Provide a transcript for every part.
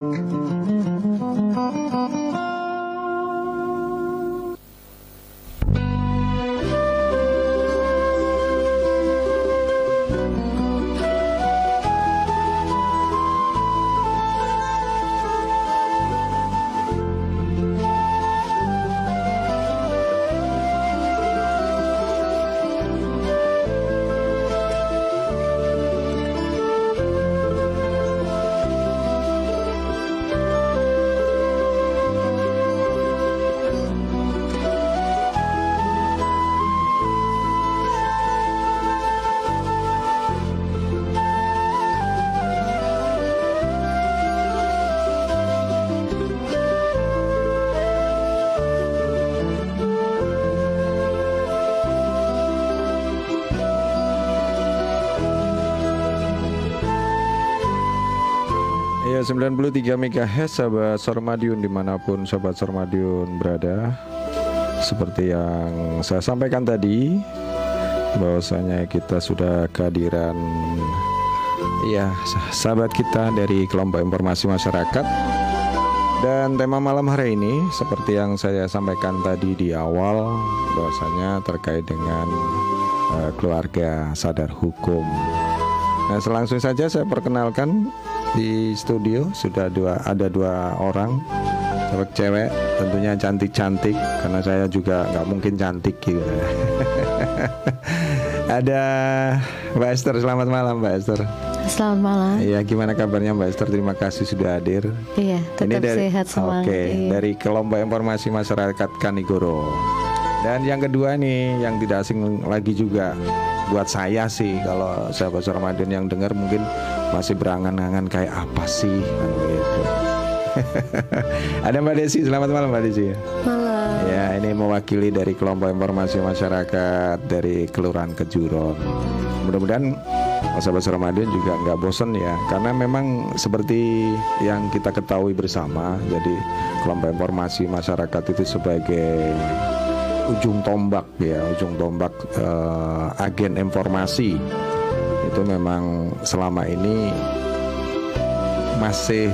Ya 93 MHz sahabat Sormadiun di mana pun sahabat Sormadiun berada Seperti yang saya sampaikan tadi bahwasanya kita sudah kehadiran ya sahabat kita dari kelompok informasi masyarakat dan tema malam hari ini seperti yang saya sampaikan tadi di awal bahwasanya terkait dengan uh, keluarga sadar hukum. Nah, selangsung saja saya perkenalkan di studio sudah dua ada dua orang cewek-cewek tentunya cantik-cantik karena saya juga nggak mungkin cantik gitu. ada Mbak Esther, selamat malam Mbak Esther. Selamat malam. Iya, gimana kabarnya Mbak Esther? Terima kasih sudah hadir. Iya, tetap Ini dari, sehat semua. Oke, Iya. dari kelompok informasi masyarakat Kanigoro. Dan yang kedua nih, yang tidak asing lagi juga buat saya sih kalau sahabat Ramadan yang dengar mungkin masih berangan-angan kayak apa sih kan gitu. Ada Mbak Desi, selamat malam Mbak Desi. Malam. Ya, ini mewakili dari kelompok informasi masyarakat dari Kelurahan Kejuron. Mudah-mudahan sahabat Ramadan juga nggak bosen ya, karena memang seperti yang kita ketahui bersama, jadi kelompok informasi masyarakat itu sebagai ujung tombak ya, ujung tombak eh, agen informasi itu memang selama ini masih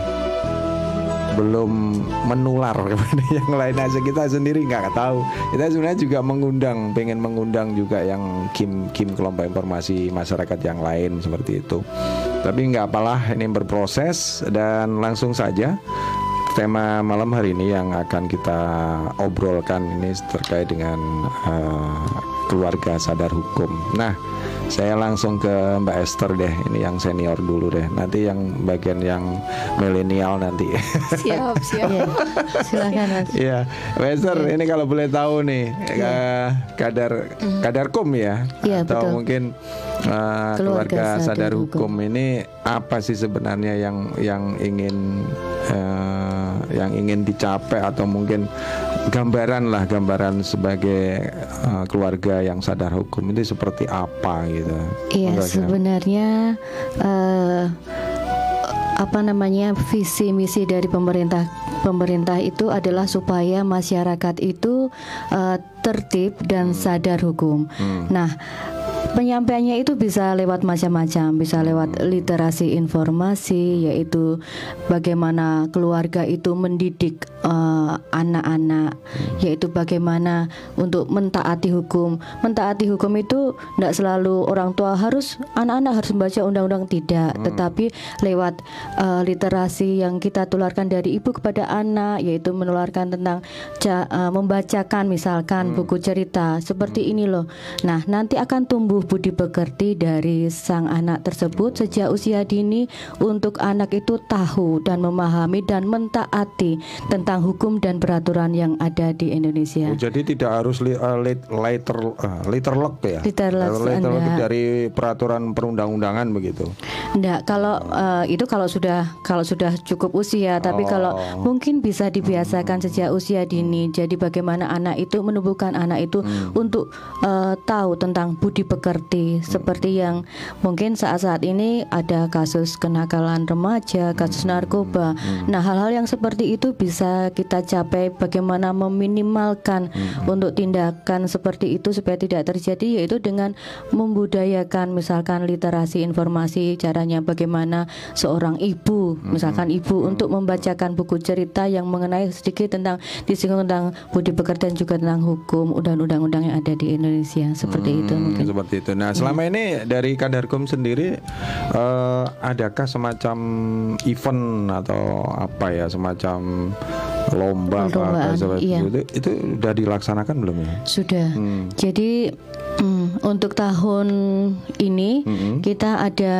belum menular kepada yang lain aja. Kita sendiri nggak tahu. Kita sebenarnya juga mengundang pengen mengundang juga yang kim kim kelompok informasi masyarakat yang lain seperti itu. Tapi nggak apalah ini berproses dan langsung saja tema malam hari ini yang akan kita obrolkan ini terkait dengan eh, keluarga sadar hukum. Nah saya langsung ke Mbak Esther deh ini yang senior dulu deh nanti yang bagian yang milenial nanti Siap, siap. Iya. Silakan Mas. Iya, Mbak Esther, ini kalau boleh tahu nih eh, kadar kadar kum ya, Iya, atau betul. mungkin eh, keluarga, Keluarga sadar Sadar hukum. ini apa sih sebenarnya yang yang ingin eh, yang ingin dicapai atau mungkin gambaran lah gambaran sebagai eh, keluarga yang sadar hukum ini seperti apa gitu? Iya, sebenarnya eh, apa namanya visi misi dari pemerintah pemerintah itu adalah supaya masyarakat itu eh, tertib dan sadar hukum. Nah, penyampaiannya itu bisa lewat macam-macam, bisa lewat literasi informasi, yaitu bagaimana keluarga itu mendidik eh, anak-anak, yaitu bagaimana untuk mentaati hukum. Mentaati hukum itu tidak selalu orang tua harus anak-anak harus membaca undang-undang tidak, tetapi lewat eh, literasi yang kita tularkan dari ibu kepada anak, yaitu menularkan tentang eh, membacakan misalkan buku cerita. Seperti ini loh. Nah, nanti akan tumbuh budi pekerti dari sang anak tersebut sejak usia dini untuk anak itu tahu dan memahami dan mentaati tentang hukum dan peraturan yang ada di Indonesia. Oh, jadi tidak harus li, uh, lit- liter uh, literlock ya? Literlock, Literlock enggak. dari peraturan perundang-undangan begitu. Enggak, kalau eh, itu kalau sudah kalau sudah cukup usia, tapi Oh. kalau mungkin bisa dibiasakan sejak usia dini. Jadi bagaimana anak itu menumbuhkan anak itu Hmm. untuk eh, tahu tentang budi pekerti arti seperti yang mungkin saat-saat ini ada kasus kenakalan remaja, kasus narkoba. Nah, hal-hal yang seperti itu bisa kita capai bagaimana meminimalkan untuk tindakan seperti itu supaya tidak terjadi yaitu dengan membudayakan misalkan literasi informasi caranya bagaimana seorang ibu misalkan ibu untuk membacakan buku cerita yang mengenai sedikit tentang disinggung tentang budi pekerti dan juga tentang hukum undang-undang yang ada di Indonesia. Seperti itu Hmm, mungkin. seperti itu. Nah, selama ini dari Kadarkum sendiri eh, adakah semacam event atau apa ya, semacam lomba apa Perlombaan, seperti iya. itu? Itu sudah dilaksanakan belum ya? Sudah. Hmm. Jadi mm, untuk tahun ini Mm-mm. kita ada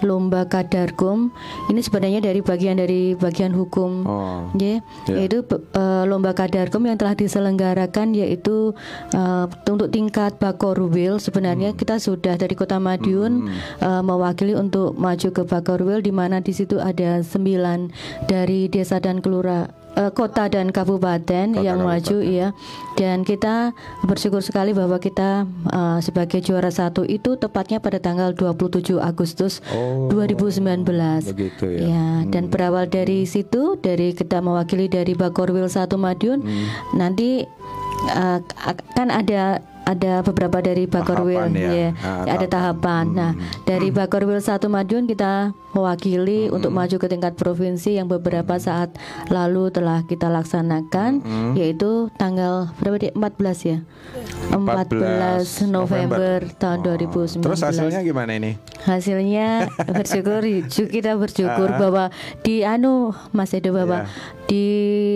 lomba kadarkum. Ini sebenarnya dari bagian dari bagian hukum. Oh. Ya, Ya. yaitu eh, lomba kadarkum yang telah diselenggarakan yaitu eh, untuk tingkat Bakorwil sebenarnya kita sudah dari Kota Madiun eh, mewakili untuk maju ke Bakorwil di mana di situ ada sembilan dari desa dan kelurahan kota dan kabupaten Kota, yang maju kabupaten. ya dan kita bersyukur sekali bahwa kita eh, sebagai juara satu itu tepatnya pada tanggal 27 Agustus Oh, 2019 begitu ya. Ya, dan berawal dari situ dari kita mewakili dari Bakorwil 1 Madiun Hmm. nanti uh, kan ada ada beberapa dari Bakorwil Tahapan ya. ya, Ah, ada tahapan. Nah, dari Bakorwil 1 Madiun kita mewakili Hmm. untuk maju ke tingkat provinsi yang beberapa saat lalu telah kita laksanakan Hmm. yaitu tanggal berapa di 14 ya. 14 November, tahun 2019. Terus hasilnya gimana ini? Hasilnya bersyukur kita bersyukur Ah. bahwa di anu Mas Edo Ya. Bapak di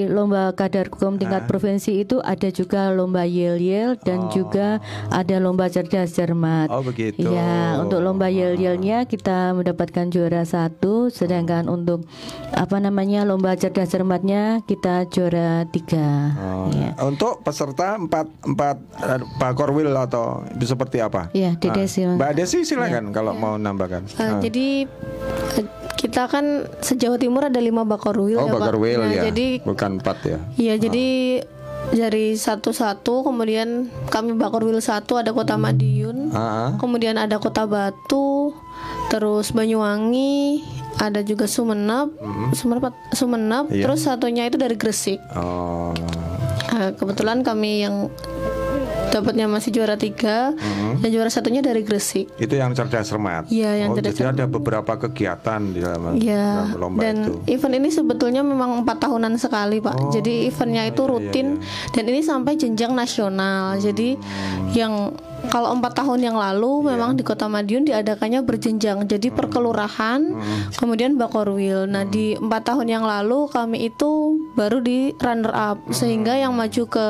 lomba kadar hukum tingkat Ah. provinsi itu ada juga lomba yel yel dan juga ada lomba cerdas cermat. Oh, begitu. Ya untuk lomba yel yelnya kita mendapatkan juara satu, sedangkan untuk apa namanya lomba cerdas cermatnya kita juara tiga. Oh, Ya. Untuk peserta empat empat eh, Pak Korwil atau seperti apa? Iya, Dede Ah, sih, Mas. Mbak Desi silakan kalau mau nambahkan. Uh, Ah. Jadi uh, kita kan sejauh timur ada lima bakorwil oh, ya. Bakorwil Nah, ya, Jadi bukan empat ya. Iya jadi dari satu-satu kemudian kami Bakorwil satu ada kota Madiun, Ah, ah. kemudian ada kota Batu, terus Banyuwangi, ada juga Sumeneb, Sumeneb, Sumeneb, Iya. terus satunya itu dari Gresik. Oh. Nah, kebetulan kami yang dapatnya masih juara tiga, Mm-hmm. dan juara satunya dari Gresik. Itu yang cerdas cermat. Iya, yang oh, cerdas jadi ada beberapa kegiatan di dalam, Ya, dalam lomba dan itu. event ini sebetulnya memang empat tahunan sekali pak. Oh, Jadi eventnya itu iya, rutin dan ini sampai jenjang nasional. Jadi yang kalau empat tahun yang lalu Iya. memang di Kota Madiun diadakannya berjenjang. Jadi per kelurahan, kemudian Bakorwil. Nah di empat tahun yang lalu kami itu baru di runner up sehingga yang maju ke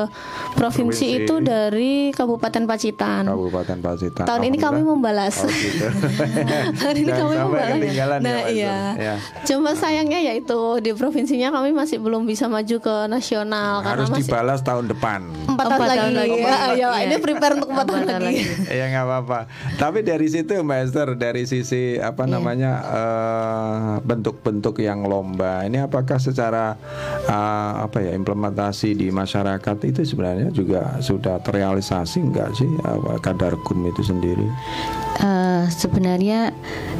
provinsi, Provinsi. itu dari Kabupaten Pacitan. Kabupaten Pacitan. Tahun ini kami membalas. Oh, gitu. Tahun ini kami membalas. ya, Nah Pak iya. Ya. Cuma sayangnya yaitu di provinsinya kami masih belum bisa maju ke nasional karena Harus masih dibalas tahun depan. empat tahun Empat lagi. tahun lagi. Ya, ya, Iya. ini prepare untuk empat tahun Empat tahun lagi. ya nggak apa-apa. Tapi dari situ Mbak Esther, dari sisi apa Iya. namanya eh, bentuk-bentuk yang lomba, ini apakah secara eh, apa ya implementasi di masyarakat itu sebenarnya juga sudah terrealisasi enggak sih apa, kadar kum itu sendiri? Eh, sebenarnya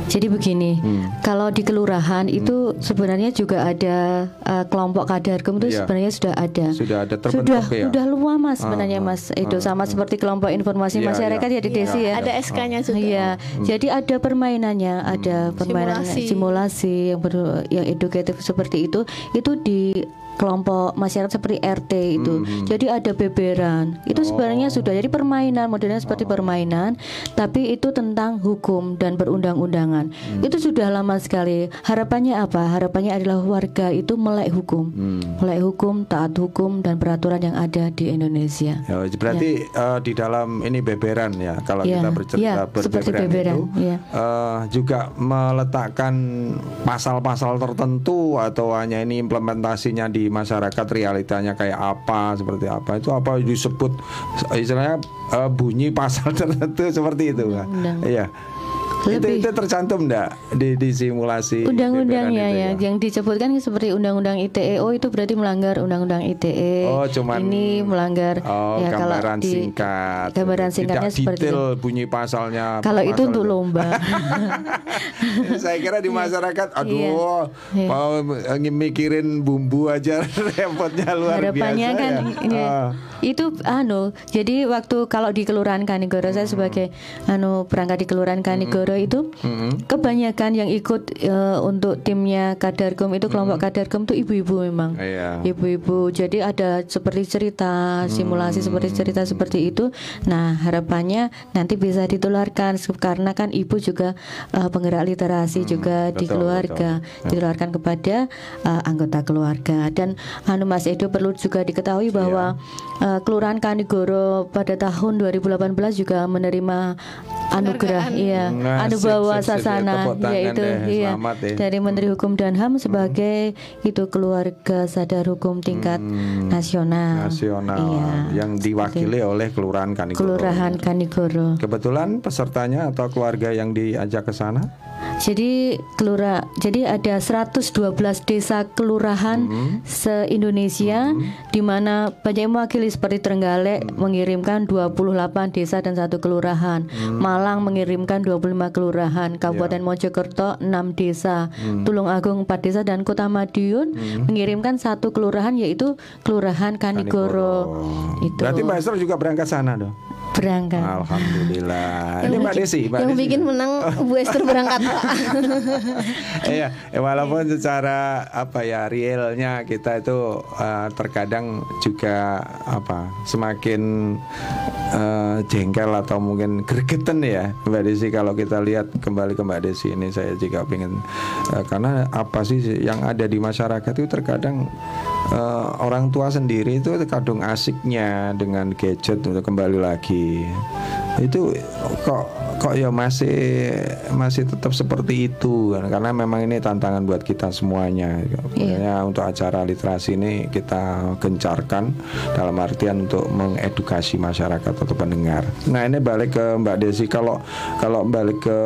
jadi begini, Hmm. kalau di kelurahan itu sebenarnya juga ada eh, kelompok kadarkum itu Iya. sebenarnya sudah ada. Sudah ada terbentuk sudah ya? sudah luas mas sebenarnya Ah, mas itu sama seperti kelompok informasi Iya, masyarakat iya. ya di Desi ya. Ada SK-nya juga. Iya, jadi ada permainannya, ada permainan Simulasi. simulasi yang ber, yang edukatif seperti itu, itu di kelompok masyarakat seperti RT itu. Jadi ada beberan. Itu sebenarnya sudah jadi permainan modelnya seperti permainan, tapi itu tentang hukum dan perundang-undangan. Itu sudah lama sekali. Harapannya apa? Harapannya adalah warga itu melek hukum, melek hukum, taat hukum dan peraturan yang ada di Indonesia. Ya, berarti eh, di dalam ini beberan ya kalau Ya, kita bercerita ya, seperti beberan, itu ya. eh, juga meletakkan pasal-pasal tertentu atau hanya ini implementasinya di masyarakat realitanya kayak apa seperti apa itu apa disebut istilahnya eh, bunyi pasal tertentu seperti itu kan? Iya. Itu Lebih. itu tercantum enggak di di simulasi Undang-undang ya itu ya yang disebutkan seperti undang-undang ITE oh itu berarti melanggar undang-undang ITE. Oh, cuman- ini melanggar Oh, ya kalau gambaran di singkat. gambaran singkatnya Tidak seperti detail itu. bunyi pasalnya. Kalau itu pasal untuk lomba. Saya kira di masyarakat, aduh, Iya. mau mikirin bumbu aja repotnya luar Harapannya biasa. kan ya. ya, Ah. Itu anu jadi waktu kalau di kelurahan Kanigoro saya sebagai anu perangkat di kelurahan Kanigoro itu kebanyakan yang ikut eh, untuk timnya Kadarkum itu kelompok Kadarkum itu ibu-ibu memang. Iya. ibu-ibu jadi ada seperti cerita simulasi seperti cerita seperti itu. Nah harapannya nanti bisa ditularkan karena kan ibu juga eh, penggerak literasi juga di betul, keluarga ditularkan kepada eh, anggota keluarga. Dan anu Mas Edo perlu juga diketahui bahwa eh, kelurahan Kanigoro pada tahun 2018 juga menerima anugerah iya Nah, anubawa ya. sasana yaitu deh, iya selamat ya. dari Menteri Hukum dan HAM sebagai itu keluarga sadar hukum tingkat nasional. nasional Iya. yang diwakili oleh kelurahan Kanigoro. Kelurahan Kanigoro. Kebetulan pesertanya atau keluarga yang diajak ke sana? Jadi kelura jadi ada 112 desa kelurahan se-Indonesia di mana banyak yang mewakili seperti Trenggalek mengirimkan 28 desa dan satu kelurahan. Malang mengirimkan 25 kelurahan, Kabupaten Mojokerto 6 desa, Tulungagung 4 desa dan Kota Madiun mengirimkan satu kelurahan yaitu Kelurahan Kanigoro. Itu Berarti Mbak Esther juga berangkat sana dong? berangkat. Alhamdulillah. Ini Mbak Desi, Mbak yang Desi. bikin menang Bu Esther berangkat Pak. Iya, ya walaupun secara apa ya realnya kita itu eh, terkadang juga apa semakin eh, jengkel atau mungkin gregetan ya Mbak Desi kalau kita lihat kembali ke Mbak Desi ini saya juga pengen eh, karena apa sih yang ada di masyarakat itu terkadang eh, orang tua sendiri itu kadung asiknya dengan gadget untuk kembali lagi. Itu kok kok ya masih masih tetap seperti itu kan? karena memang ini tantangan buat kita semuanya. Makanya untuk acara literasi ini kita gencarkan dalam artian untuk mengedukasi masyarakat atau pendengar. Nah ini balik ke Mbak Desi kalau kalau balik ke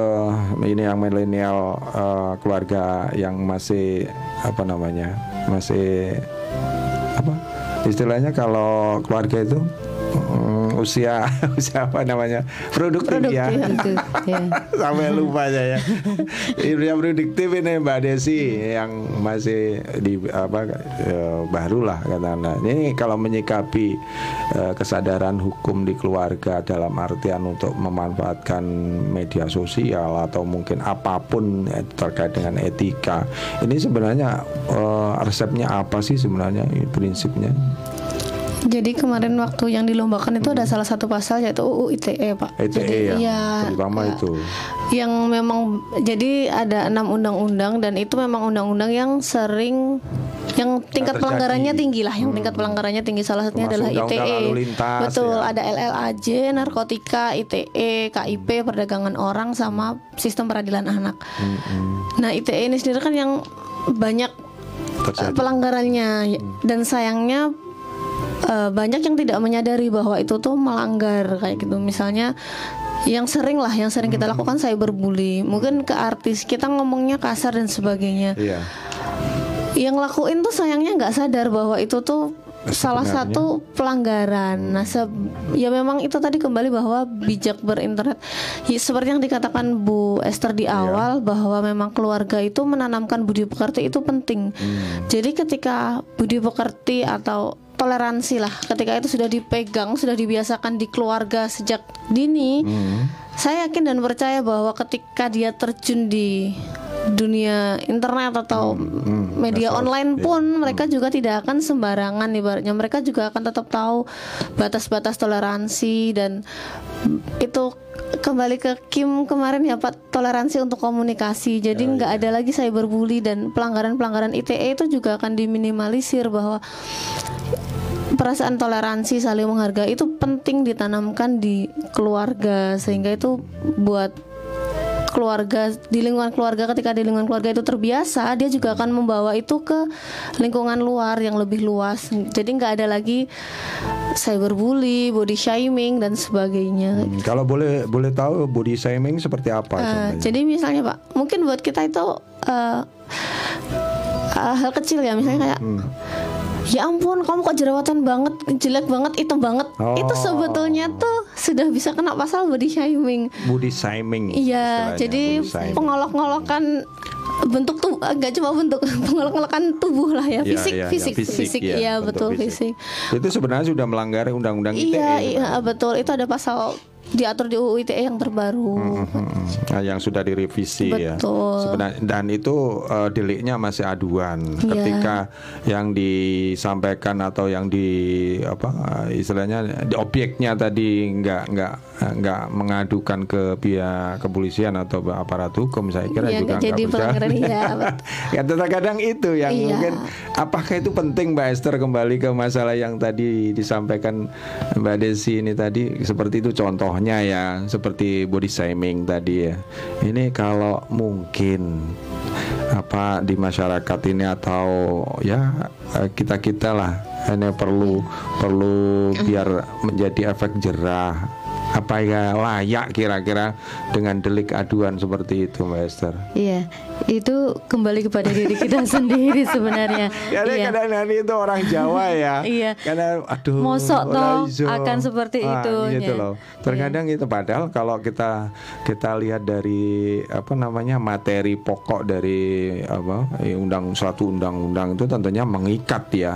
ini yang milenial eh, keluarga yang masih apa namanya masih apa istilahnya kalau keluarga itu mm, usia usia apa namanya? Produktif, ya. Itu, ya. sampai lupa saya usia produktif ini Mbak Desi yang masih di apa eh, baru lah katakanlah. Ini kalau menyikapi eh, kesadaran hukum di keluarga dalam artian untuk memanfaatkan media sosial atau mungkin apa pun terkait dengan etika ini sebenarnya eh, resepnya apa sih sebenarnya prinsipnya Jadi kemarin waktu yang dilombakan itu ada salah satu pasal yaitu UU ITE Pak. ETE Jadi, ya iya, terutama ya. itu yang memang jadi ada enam undang-undang dan itu memang undang-undang yang sering yang tingkat terjadi. pelanggarannya tinggi lah, yang tingkat pelanggarannya tinggi salah satunya Termasuk adalah undang-undang ITE. lalu lintas, Betul, ya. ada LLAJ, narkotika, ITE, KIP, perdagangan orang sama sistem peradilan anak. Nah, ITE ini sendiri kan yang banyak Terjadi. eh, pelanggarannya dan sayangnya eh, banyak yang tidak menyadari bahwa itu tuh melanggar kayak gitu. Misalnya yang sering lah, yang sering kita lakukan cyberbully. Mungkin ke artis kita ngomongnya kasar dan sebagainya. iya Yang lakuin tuh sayangnya nggak sadar bahwa itu tuh salah Sebenarnya. satu pelanggaran. Nah, se- ya memang itu tadi kembali bahwa bijak berinternet. Ya, seperti yang dikatakan Bu Esther di awal bahwa memang keluarga itu menanamkan budi pekerti itu penting. Jadi ketika budi pekerti atau toleransi lah, ketika itu sudah dipegang, sudah dibiasakan di keluarga sejak dini, saya yakin dan percaya bahwa ketika dia terjun di dunia internet atau media medsos, online iya. pun mereka juga tidak akan sembarangan ibaratnya. Mereka juga akan tetap tahu batas-batas toleransi dan itu kembali ke Kim kemarin ya Pak toleransi untuk komunikasi. Jadi nggak ada lagi cyberbully dan pelanggaran-pelanggaran ITE itu juga akan diminimalisir bahwa perasaan toleransi saling menghargai itu penting ditanamkan di keluarga. Sehingga itu buat keluarga di lingkungan keluarga ketika di lingkungan keluarga itu terbiasa dia juga akan membawa itu ke lingkungan luar yang lebih luas jadi nggak ada lagi cyberbully body shaming dan sebagainya Hmm, Kalau boleh boleh tahu body shaming seperti apa? Uh, contohnya? jadi misalnya pak mungkin buat kita itu uh, uh, hal kecil ya misalnya kayak Hmm. Ya ampun kamu kok jerawatan banget jelek banget hitam banget Oh. itu sebetulnya tuh sudah bisa kena pasal body shaming body shaming. Iya, jadi pengolok-ngolokan bentuk tuh enggak cuma bentuk pengolok-ngolokan tubuh lah ya, Iya, fisik, iya, fisik, iya, fisik, iya, iya bentuk betul fisik. Itu sebenarnya sudah melanggar undang-undang ITE. Iya, iya sebenarnya. betul. Itu ada pasal diatur di UU ITE yang terbaru. Hmm, Nah, yang sudah direvisi ya. Betul. Sebenarnya dan itu eh, deliknya masih aduan. Iya. Ketika yang disampaikan atau yang di apa istilahnya di objeknya tadi nggak nggak nggak mengadukan ke pihak kepolisian atau aparat hukum, saya kira Iya, juga nggak jadi pelanggaran, iya, betul. ya kadang-kadang itu yang Iya. mungkin apakah itu penting Mbak Esther kembali ke masalah yang tadi disampaikan Mbak Desi ini tadi? Seperti itu contohnya ya seperti body shaming tadi ya. Ini kalau mungkin apa di masyarakat ini atau ya kita kita lah ini perlu perlu biar menjadi efek jerah apa ya layak kira-kira dengan delik aduan seperti itu Mbak Esther? Iya, itu kembali kepada diri kita sendiri sebenarnya. Ya, iya. kadang-kadang itu orang Jawa ya. Iya. Karena aduh. Mosok toh akan seperti Ah, itu, Gitu ya. loh. Terkadang itu padahal kalau kita kita lihat dari apa namanya materi pokok dari apa eh, undang suatu undang-undang itu tentunya mengikat ya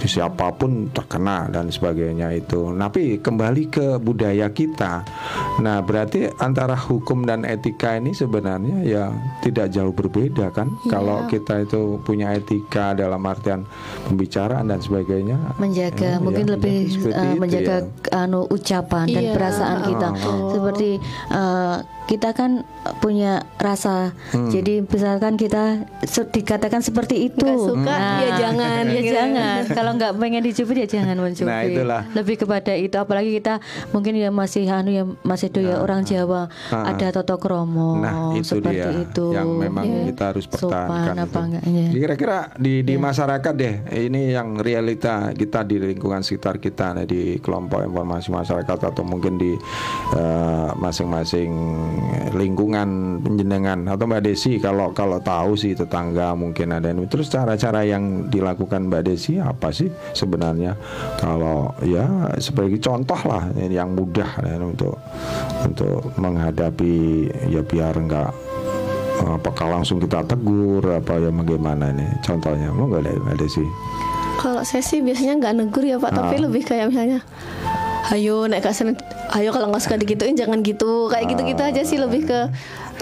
siapa pun terkena dan sebagainya itu. Tapi kembali ke budaya kita. Nah, berarti antara hukum dan etika ini sebenarnya ya tidak jauh berbeda kan? Kalau kita itu punya etika dalam artian pembicaraan dan sebagainya. menjaga Ya, mungkin ya, lebih seperti uh, itu menjaga ya. anu ucapan dan Iya, perasaan kita betul. seperti uh, kita kan punya rasa Hmm. jadi misalkan kita se- dikatakan seperti itu Nggak suka, ya jangan, ya gitu. jangan kalau nggak pengen dicubit ya jangan mencubit Nah, itulah. lebih kepada itu apalagi kita mungkin ya masih anu ya masih do ya orang Jawa Ah, ah. ada toto kromo Nah itu seperti dia itu yang memang Ya. kita harus Sopan pertahankan. apa Kira-kira di di masyarakat deh, ini yang realita kita di lingkungan sekitar kita, nih, di kelompok informasi masyarakat atau mungkin di eh, masing-masing lingkungan penjenengan atau Mbak Desi kalau kalau tahu sih tetangga mungkin ada ini. Terus cara-cara yang dilakukan Mbak Desi apa sih sebenarnya? Kalau ya sebagai contoh lah yang mudah ya, untuk untuk menghadapi ya biar enggak apakah langsung kita tegur apa ya bagaimana ini contohnya mau nggak ada ada sih Kalau saya sih biasanya nggak negur ya Pak, tapi Ah. lebih kayak misalnya Ayo naik ke sana, ayo kalau nggak suka digituin jangan gitu, kayak gitu-gitu aja sih lebih ke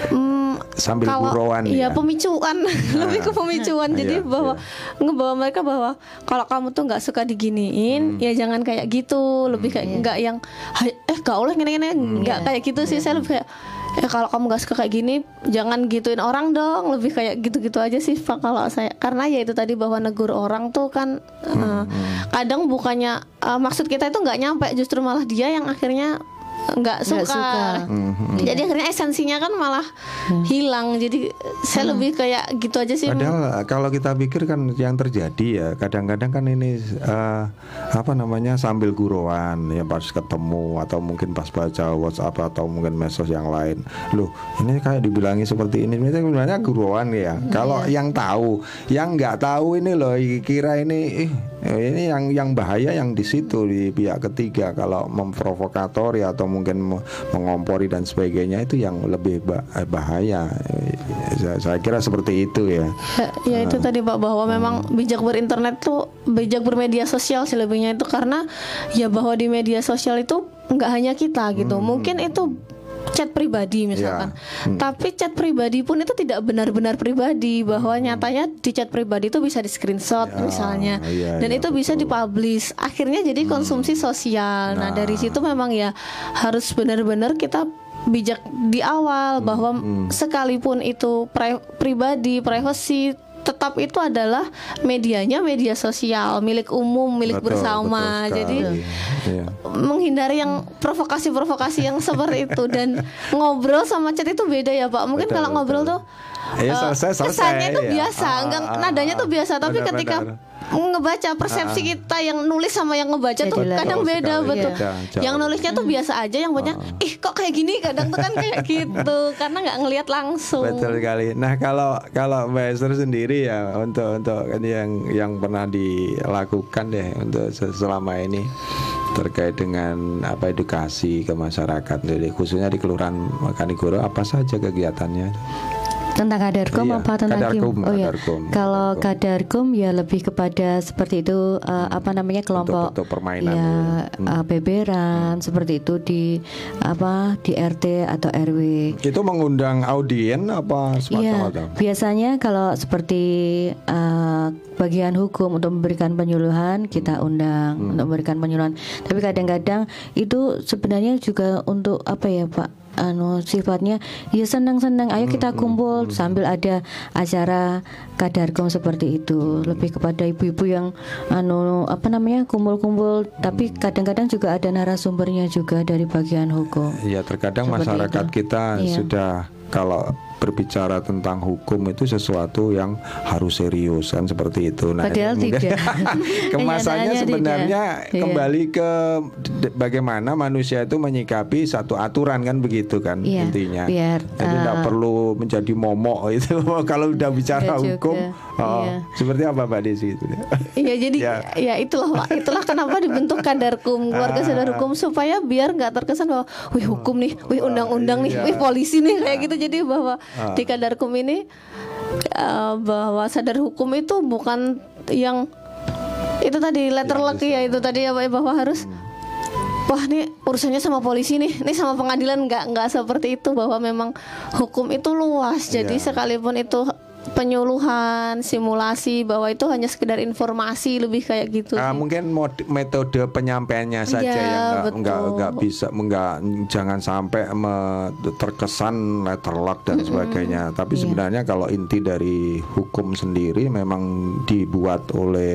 mm, Sambil kalau- gurauan iya ya? pemicuan, lebih ke pemicuan. Jadi Iya, bahwa ngebawa mereka bahwa kalau kamu tuh nggak suka Hmm. diginiin, ya jangan kayak gitu, lebih kayak nggak yang "Hai, eh gak boleh gini-gini, Hmm. nggak kayak gitu sih. Saya lebih kayak ya kalau kamu gak suka kayak gini jangan gituin orang dong. Lebih kayak gitu-gitu aja sih Pak kalau saya. Karena ya itu tadi bahwa negur orang tuh kan Hmm, eh, kadang bukannya eh, maksud kita itu nggak nyampe justru malah dia yang akhirnya nggak suka, suka. Hmm, jadi akhirnya esensinya kan malah hilang. Jadi saya lebih kayak gitu aja sih Padahal kalau kita pikir kan yang terjadi ya kadang-kadang kan ini eh, apa namanya sambil guruan ya pas ketemu atau mungkin pas baca WhatsApp atau mungkin medsos yang lain. Loh, ini kayak dibilangi seperti ini. Ini sebenarnya guruan ya. Kalau yang tahu, yang nggak tahu ini loh kira ini eh, ini yang yang bahaya yang di situ di pihak ketiga. Kalau memprovokatori atau mungkin me- mengompori dan sebagainya itu yang lebih eh, bahaya. Saya, kira seperti itu ya. Ya, ya itu tadi Pak bahwa memang bijak berinternet tuh bijak bermedia sosial sih lebihnya itu karena ya bahwa di media sosial itu nggak hanya kita gitu. Mungkin itu chat pribadi misalkan. Tapi chat pribadi pun itu tidak benar-benar pribadi bahwa nyatanya di chat pribadi itu bisa di screenshot misalnya. iya, dan iya, itu bisa dipublish. Akhirnya jadi konsumsi sosial. Nah, dari situ memang ya harus benar-benar kita bijak di awal bahwa sekalipun itu pri- pribadi, privacy tetap itu adalah medianya media sosial milik umum milik Betul, bersama betul jadi. Iya. menghindari yang provokasi-provokasi yang seperti itu dan ngobrol sama chat itu beda ya Pak. Mungkin Betul, kalau ngobrol betul. tuh Iya, eh, selesai, selesai, kesannya itu iya. biasa, Ah, enggak ah, nadanya ah, tuh biasa, tapi benar, ketika benar. ngebaca persepsi kita yang nulis sama yang ngebaca Jadi tuh kadang beda sekali, betul. jauh. Yang nulisnya tuh biasa aja, yang baca ih kok kayak gini kadang tuh kan kayak gitu karena nggak ngelihat langsung. Betul sekali. Nah kalau kalau Mbak Esther sendiri ya untuk untuk yang yang pernah dilakukan deh untuk se- selama ini terkait dengan apa edukasi ke masyarakat, jadi khususnya di Kelurahan Makanigoro apa saja kegiatannya? Tentang kadarkom Iya, apa tentang kadarkum, kim? Oh ya. kadarkum, Kalau kadarkum. kadarkum ya lebih kepada seperti itu eh, apa namanya kelompok Bentuk-bentuk permainan ya ya. Hmm. eh, beberan seperti itu di apa di RT atau RW. Itu mengundang audien apa Iya, semacam biasanya kalau seperti eh, bagian hukum untuk memberikan penyuluhan kita Hmm. undang untuk memberikan penyuluhan. Tapi kadang-kadang itu sebenarnya juga untuk apa ya Pak? Anu sifatnya ya senang-senang. Ayo kita kumpul sambil ada acara kadarkom seperti itu. Lebih kepada ibu-ibu yang anu apa namanya kumpul-kumpul. Tapi kadang-kadang juga ada narasumbernya juga dari bagian hukum. Ya terkadang Seperti masyarakat itu. kita Iya. sudah kalau berbicara tentang hukum itu sesuatu yang harus serius kan seperti itu. Padahal mungkin tidak. kemasannya sebenarnya tidak. Kembali ke bagaimana manusia itu menyikapi satu aturan kan begitu kan Iya, intinya. biar, Jadi tidak uh, perlu menjadi momok itu kalau udah bicara juga, hukum. Oh, iya. Seperti apa Mbak Desi itu? Iya jadi Ya. ya. itulah Pak. Itulah kenapa dibentuk kadarkum keluarga sadar hukum supaya biar nggak terkesan bahwa wih hukum nih, wih undang-undang nih, iya. wih polisi nih kayak gitu. Jadi bahwa di kadarkum ini eh, bahwa sadar hukum itu bukan yang itu tadi letter luck ya itu tadi ya Pak, ya, bahwa harus Wah nih urusannya sama polisi nih, nih sama pengadilan nggak nggak seperti itu bahwa memang hukum itu luas. Jadi Iya. sekalipun itu penyuluhan, simulasi bahwa itu hanya sekedar informasi lebih kayak gitu. Sih. mungkin mod- metode penyampaiannya saja Iya, yang nggak betul. nggak nggak bisa nggak jangan sampai me- terkesan letter luck dan sebagainya. Tapi sebenarnya kalau inti dari hukum sendiri memang dibuat oleh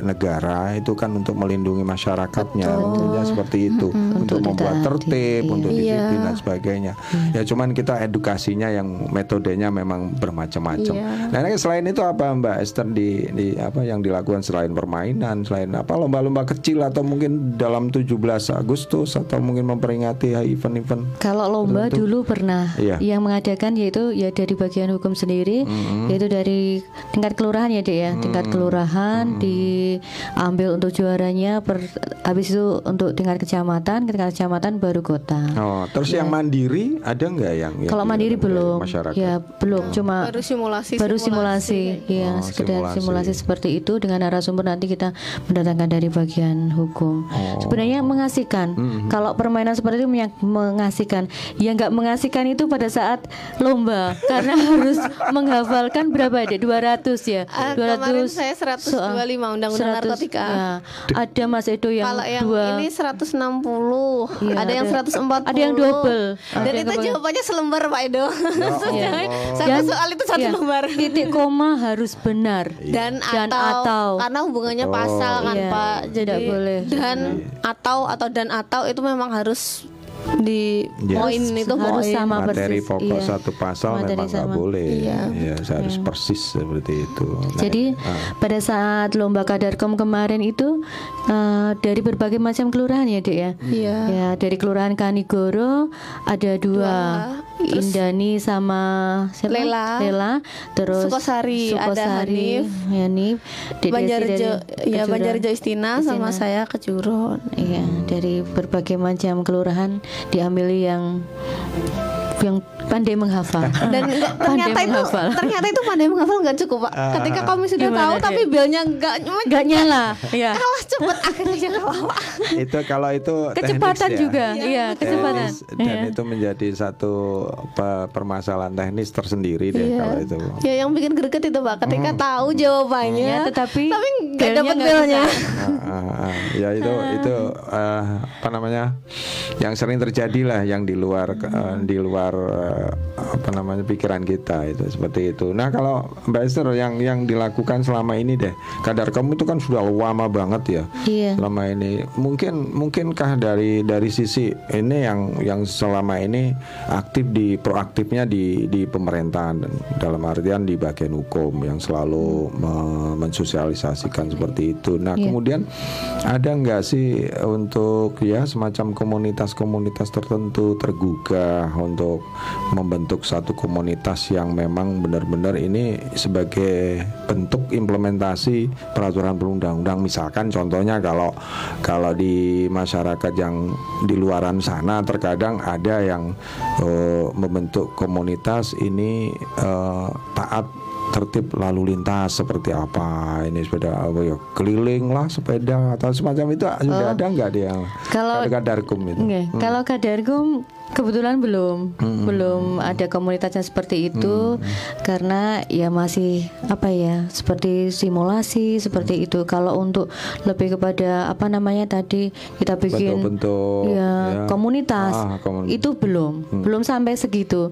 negara itu kan untuk melindungi masyarakatnya, intinya seperti itu untuk membuat tertib, untuk Iya. disiplin dan sebagainya. Ya cuman kita edukasinya yang metodenya memang bermacam-macam. Iya. Nah, ini selain itu apa Mbak Esther di, di apa yang dilakukan selain permainan, selain apa lomba-lomba kecil atau mungkin dalam 17 Agustus atau mungkin memperingati event-event Kalau lomba dulu pernah. Iya. yang mengadakan yaitu ya dari bagian hukum sendiri yaitu dari tingkat kelurahan ya Dek ya. Tingkat kelurahan diambil untuk juaranya per habis itu untuk tingkat kecamatan tingkat kecamatan baru kota. Oh, terus yang mandiri ada nggak yang, yang. Kalau di- mandiri belum. masyarakat? ya belum. Cuma baru simulasi baru simulasi, ya Oh, sekedar simulasi. simulasi. seperti itu dengan narasumber nanti kita mendatangkan dari bagian hukum Oh. sebenarnya mengasihkan Mm-hmm. kalau permainan seperti itu mengasihkan ya nggak mengasihkan itu pada saat lomba karena harus menghafalkan berapa deh 200 ya Ah, kemarin saya 125 soal- undang-undang 100, narkotika. ya. ada Mas Edo yang Kalau yang dua ini 160, Iya, ada, yang ada- 140. ada yang double. Dan Ada yang itu double. jawabannya selembar Pak Edo. Iya. Satu Dan- soal itu satu ya, lembar. titik koma harus benar Dan, Dan atau, atau. karena hubungannya pasal kan Iya, Pak. Jadi tidak boleh. dan atau atau dan atau itu memang harus di Ya. poin itu harus poin. sama materi persis, pokok iya. satu pasal Materi memang nggak boleh. Iya. Ya, harus persis seperti itu. Nah, Jadi ah. pada saat lomba kadarkom kemarin itu eh, dari berbagai macam kelurahan ya dek ya. Iya. Ya dari kelurahan Kanigoro ada dua, Terus Indani sama siapa? Lela. Lela. Terus Sukosari, ada Sukosari, Hanif. Hanif. Dedesi Banjarjo, dari ya. Banjarjo Istina sama saya Kejuron. Iya, dari berbagai macam kelurahan diambil yang yang pandai menghafal. Dan enggak, Pandai ternyata itu menghafal. ternyata itu pandai menghafal nggak cukup Pak. Ketika kami sudah Gimana, tahu tapi belnya enggak Nggak nyala. Iya. kalah cepet akhirnya kalah Pak. itu kalau itu Kecepatan teknis ya. juga. Iya, kecepatan. Teknis, dan Iya. itu menjadi satu pe- permasalahan teknis tersendiri deh Iya. kalau itu. Ya yang bikin greget itu Pak ketika tahu jawabannya Ya, tetapi tapi nggak dapat nggak belnya. Ah, ah. ya itu itu eh, apa namanya yang sering terjadi lah yang di luar eh, di luar eh, apa namanya pikiran kita itu seperti itu. Nah kalau Mbak Esther yang yang dilakukan selama ini deh kadar kamu itu kan sudah lama banget ya Iya. selama ini mungkin mungkinkah dari dari sisi ini yang yang selama ini aktif di proaktifnya di di pemerintahan dalam artian di bagian hukum yang selalu me- mensosialisasikan seperti itu. Nah kemudian ada nggak sih untuk ya semacam komunitas-komunitas tertentu tergugah untuk membentuk satu komunitas yang memang benar-benar ini sebagai bentuk implementasi peraturan perundang-undang. Misalkan contohnya kalau kalau di masyarakat yang di luaran sana terkadang ada yang eh, membentuk komunitas ini eh, taat tertib lalu lintas seperti apa ini sepeda apa ya keliling lah sepeda atau semacam itu. Sudah ada nggak dia? Kalau- kadarkum itu? Nggih, Kalau kadarkum kebetulan belum belum ada komunitasnya seperti itu karena ya masih apa ya seperti simulasi seperti itu. Kalau untuk lebih kepada apa namanya tadi kita bikin Bentuk-bentuk, ya, ya. komunitas Ah, komunitas. itu belum belum sampai segitu.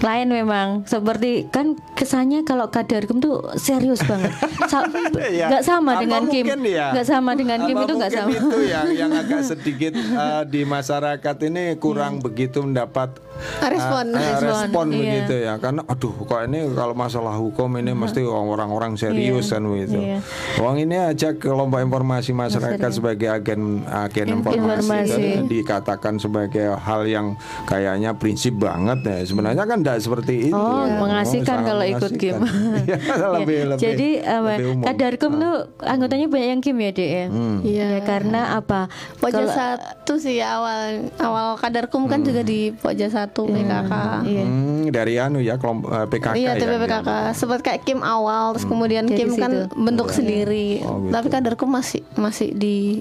Lain memang seperti kan kesannya kalau kadarkum tuh serius banget. Sa- Ya. nggak sama Apa dengan Kim. ya? nggak sama dengan Kim Apa itu mungkin sama. itu yang yang agak sedikit eh, di masyarakat ini kurang begitu mendapat Respon. eh, eh, Respon, respon iya. begitu ya karena aduh kok ini kalau masalah hukum ini mesti orang-orang serius kan begitu. Iya. Uang ini aja kelompok informasi masyarakat sebagai agen agen informasi, Informasi. dan dikatakan sebagai hal yang kayaknya prinsip banget ya sebenarnya kan tidak seperti itu. Oh, ya. mengasihkan kalau ikut Kim. Ya, lebih, Ya, lebih, Jadi apa? lebih umum. Kadarkum tuh anggotanya banyak yang Kim ya, Dek ya. Iya. Ya, karena apa? Pokja Kalau- satu sih awal awal kadarkum kan juga di Pokja satu PKK. Iya. Hmm, dari anu ya kelompok eh, PKK Iya, ya. TP PKK. Sempat kayak Kim awal, terus kemudian Dari Kim kan situ. bentuk sendiri. Oh, gitu. Tapi kadarkum masih masih di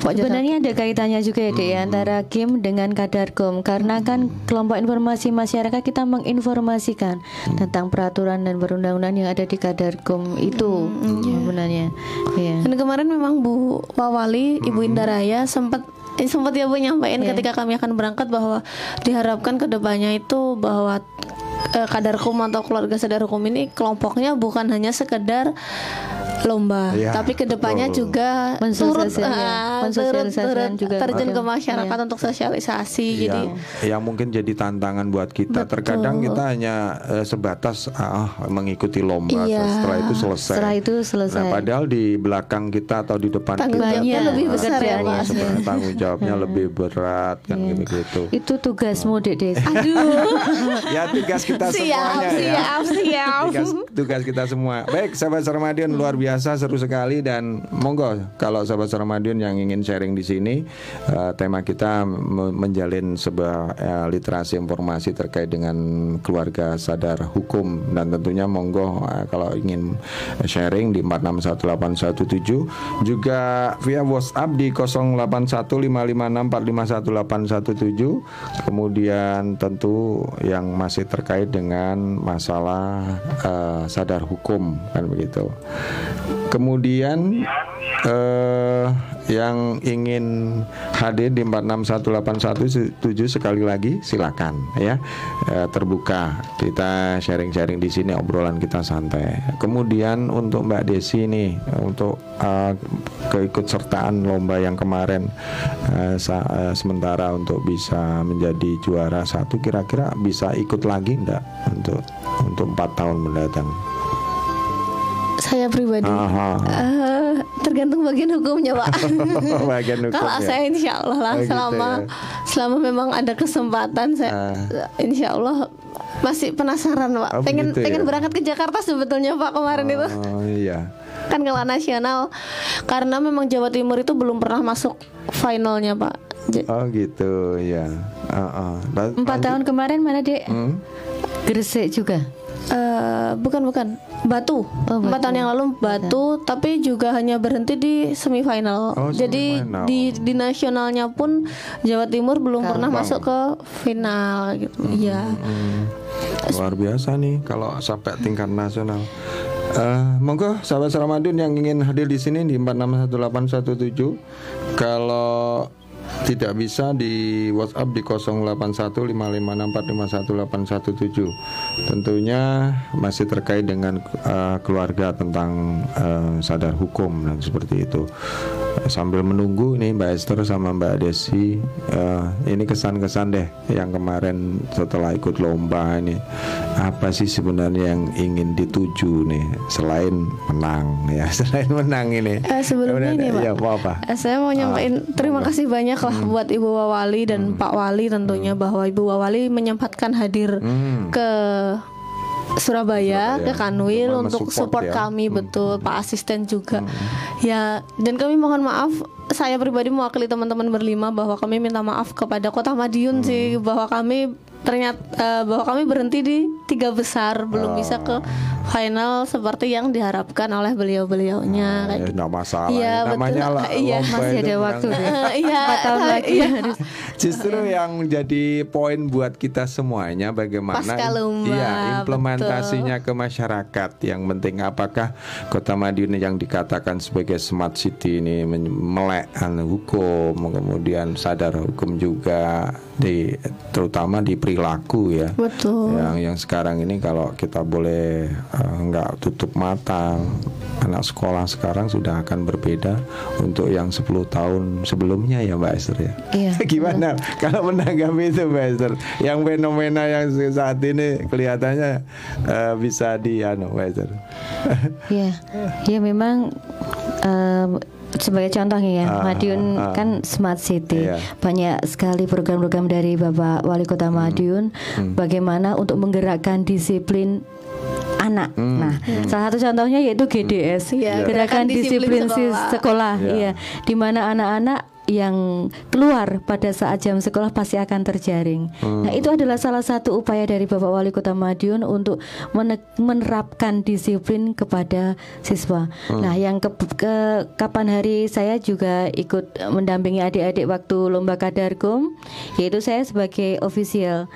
satu. Sebenarnya ada kaitannya juga ya, Dek, ya, antara Kim dengan Kadarkum karena kan kelompok informasi masyarakat kita menginformasikan tentang peraturan dan perundang-undangan yang ada di Kadarkum itu sebenarnya. Iya. Dan kemarin memang Bu Wawali, Ibu Indaraya sempat eh, sempat ya Bu nyampaikan Iya. ketika kami akan berangkat bahwa diharapkan ke depannya itu bahwa eh, kadar hukum atau keluarga sadar hukum ini kelompoknya bukan hanya sekedar lomba, Iya, tapi ke depannya betul. juga turut ah, turut, turut juga terjun ke masyarakat untuk sosialisasi. Iya, Jadi yang mungkin jadi tantangan buat kita. Terkadang kita hanya eh, sebatas ah, mengikuti lomba. Iya. Setelah itu selesai. Setelah itu selesai. Nah, padahal di belakang kita atau di depan Tanggung kita tuh, lebih besar ya, sebenarnya tanggung jawabnya lebih berat kan begitu. Itu tugasmu, Dek Des. aduh, ya tugas kita siap, semuanya ya. siap, siap. tugas, tugas kita semua. Baik, sahabat Sarmadion luar biasa seru sekali dan monggo kalau sahabat Sarmadion yang ingin sharing di sini eh, tema kita me- menjalin sebuah eh, literasi informasi terkait dengan keluarga sadar hukum dan tentunya monggo eh, kalau ingin sharing di 461817 juga via WhatsApp di 081556451817 kemudian tentu yang masih terkait dengan masalah eh, sadar hukum kan begitu. Kemudian eh, yang ingin hadir di 461817 sekali lagi silakan ya. Eh, terbuka kita sharing-sharing di sini obrolan kita santai. Kemudian untuk Mbak Desi nih untuk eh, keikutsertaan lomba yang kemarin eh, sa- sementara untuk bisa menjadi juara satu kira-kira bisa ikut lagi enggak untuk untuk empat tahun mendatang Saya pribadi eh, tergantung bagian hukumnya Pak. Bagian Kalau hukumnya. saya insya Allah lah Oh, gitu selama ya. selama memang ada kesempatan saya insya Allah masih penasaran Pak. Oh, pengen begitu pengen ya. berangkat ke Jakarta sebetulnya Pak kemarin itu oh iya kan kalau nasional karena memang Jawa Timur itu belum pernah masuk finalnya Pak. J- oh gitu ya ah. Lan- Empat tahun kemarin mana, Dek? Hmm? Gresik juga. Eh, bukan bukan Batu. Oh, Empat tahun yang lalu Batu, tapi juga hanya berhenti di semifinal. Oh, Jadi semifinal. di di nasionalnya pun Jawa Timur belum pernah Bang. masuk ke final gitu. Iya. Hmm. luar biasa nih kalau sampai tingkat nasional Eh, monggo sahabat Ramadan yang ingin hadir di sini di 461817 kalau tidak bisa di WhatsApp di 0815564517 tentunya masih terkait dengan eh, keluarga tentang eh, sadar hukum dan seperti itu sambil menunggu nih Mbak Esther sama Mbak Desi eh, ini kesan-kesan deh yang kemarin setelah ikut lomba ini. Apa sih sebenarnya yang ingin dituju nih selain menang ya? Selain menang ini. Eh, sebelumnya ini, Pak. ya, apa apa? Eh, Saya mau nyampein terima kasih banyak lah buat Ibu Wawali dan Pak Wali tentunya bahwa Ibu Wawali menyempatkan hadir Hmm. ke Surabaya, Surabaya. ke Kanwil Untuk support ya. kami betul Pak asisten juga ya dan kami mohon maaf saya pribadi mewakili teman-teman berlima bahwa kami minta maaf kepada Kota Madiun sih bahwa kami ternyata eh, bahwa kami berhenti di tiga besar belum bisa ke final seperti yang diharapkan oleh beliau-beliaunya kayak Ya, nggak masalah Iya, ya. namanya betul. lah Iya, masih ada waktu. Eh, iya, Empat tahun eh, lagi iya. harus Justru yang jadi poin buat kita semuanya bagaimana Pasca lomba, iya, implementasinya ke masyarakat. Yang penting apakah Kota Madiun yang dikatakan sebagai smart city ini melek anu, hukum, kemudian sadar hukum juga di terutama di perilaku ya. Betul. Yang yang sekarang ini kalau kita boleh eh, nggak tutup mata anak sekolah sekarang sudah akan berbeda untuk yang 10 tahun sebelumnya ya Mbak Esther ya. Iya, Gimana kalau menanggapi itu Mbak Esther? Yang fenomena yang saat ini kelihatannya eh, bisa di anu Mbak Esther. Ya, ya memang em, sebagai contohnya ya, Ah, Madiun ah. kan smart city, Iya. banyak sekali program-program dari Bapak Wali Kota Hmm. Madiun, bagaimana untuk menggerakkan disiplin anak. Hmm. Nah, salah satu contohnya yaitu GDS, Iya, gerakan gerakan disiplin disiplin si- sekolah. sekolah, Iya. iya, di mana anak-anak yang keluar pada saat jam sekolah pasti akan terjaring. Hmm. Nah, itu adalah salah satu upaya dari Bapak Wali Kota Madiun untuk mene- menerapkan disiplin kepada siswa. Hmm. Nah, yang ke, ke- kapan hari saya juga ikut mendampingi adik-adik waktu lomba Kadarkum, yaitu saya sebagai official,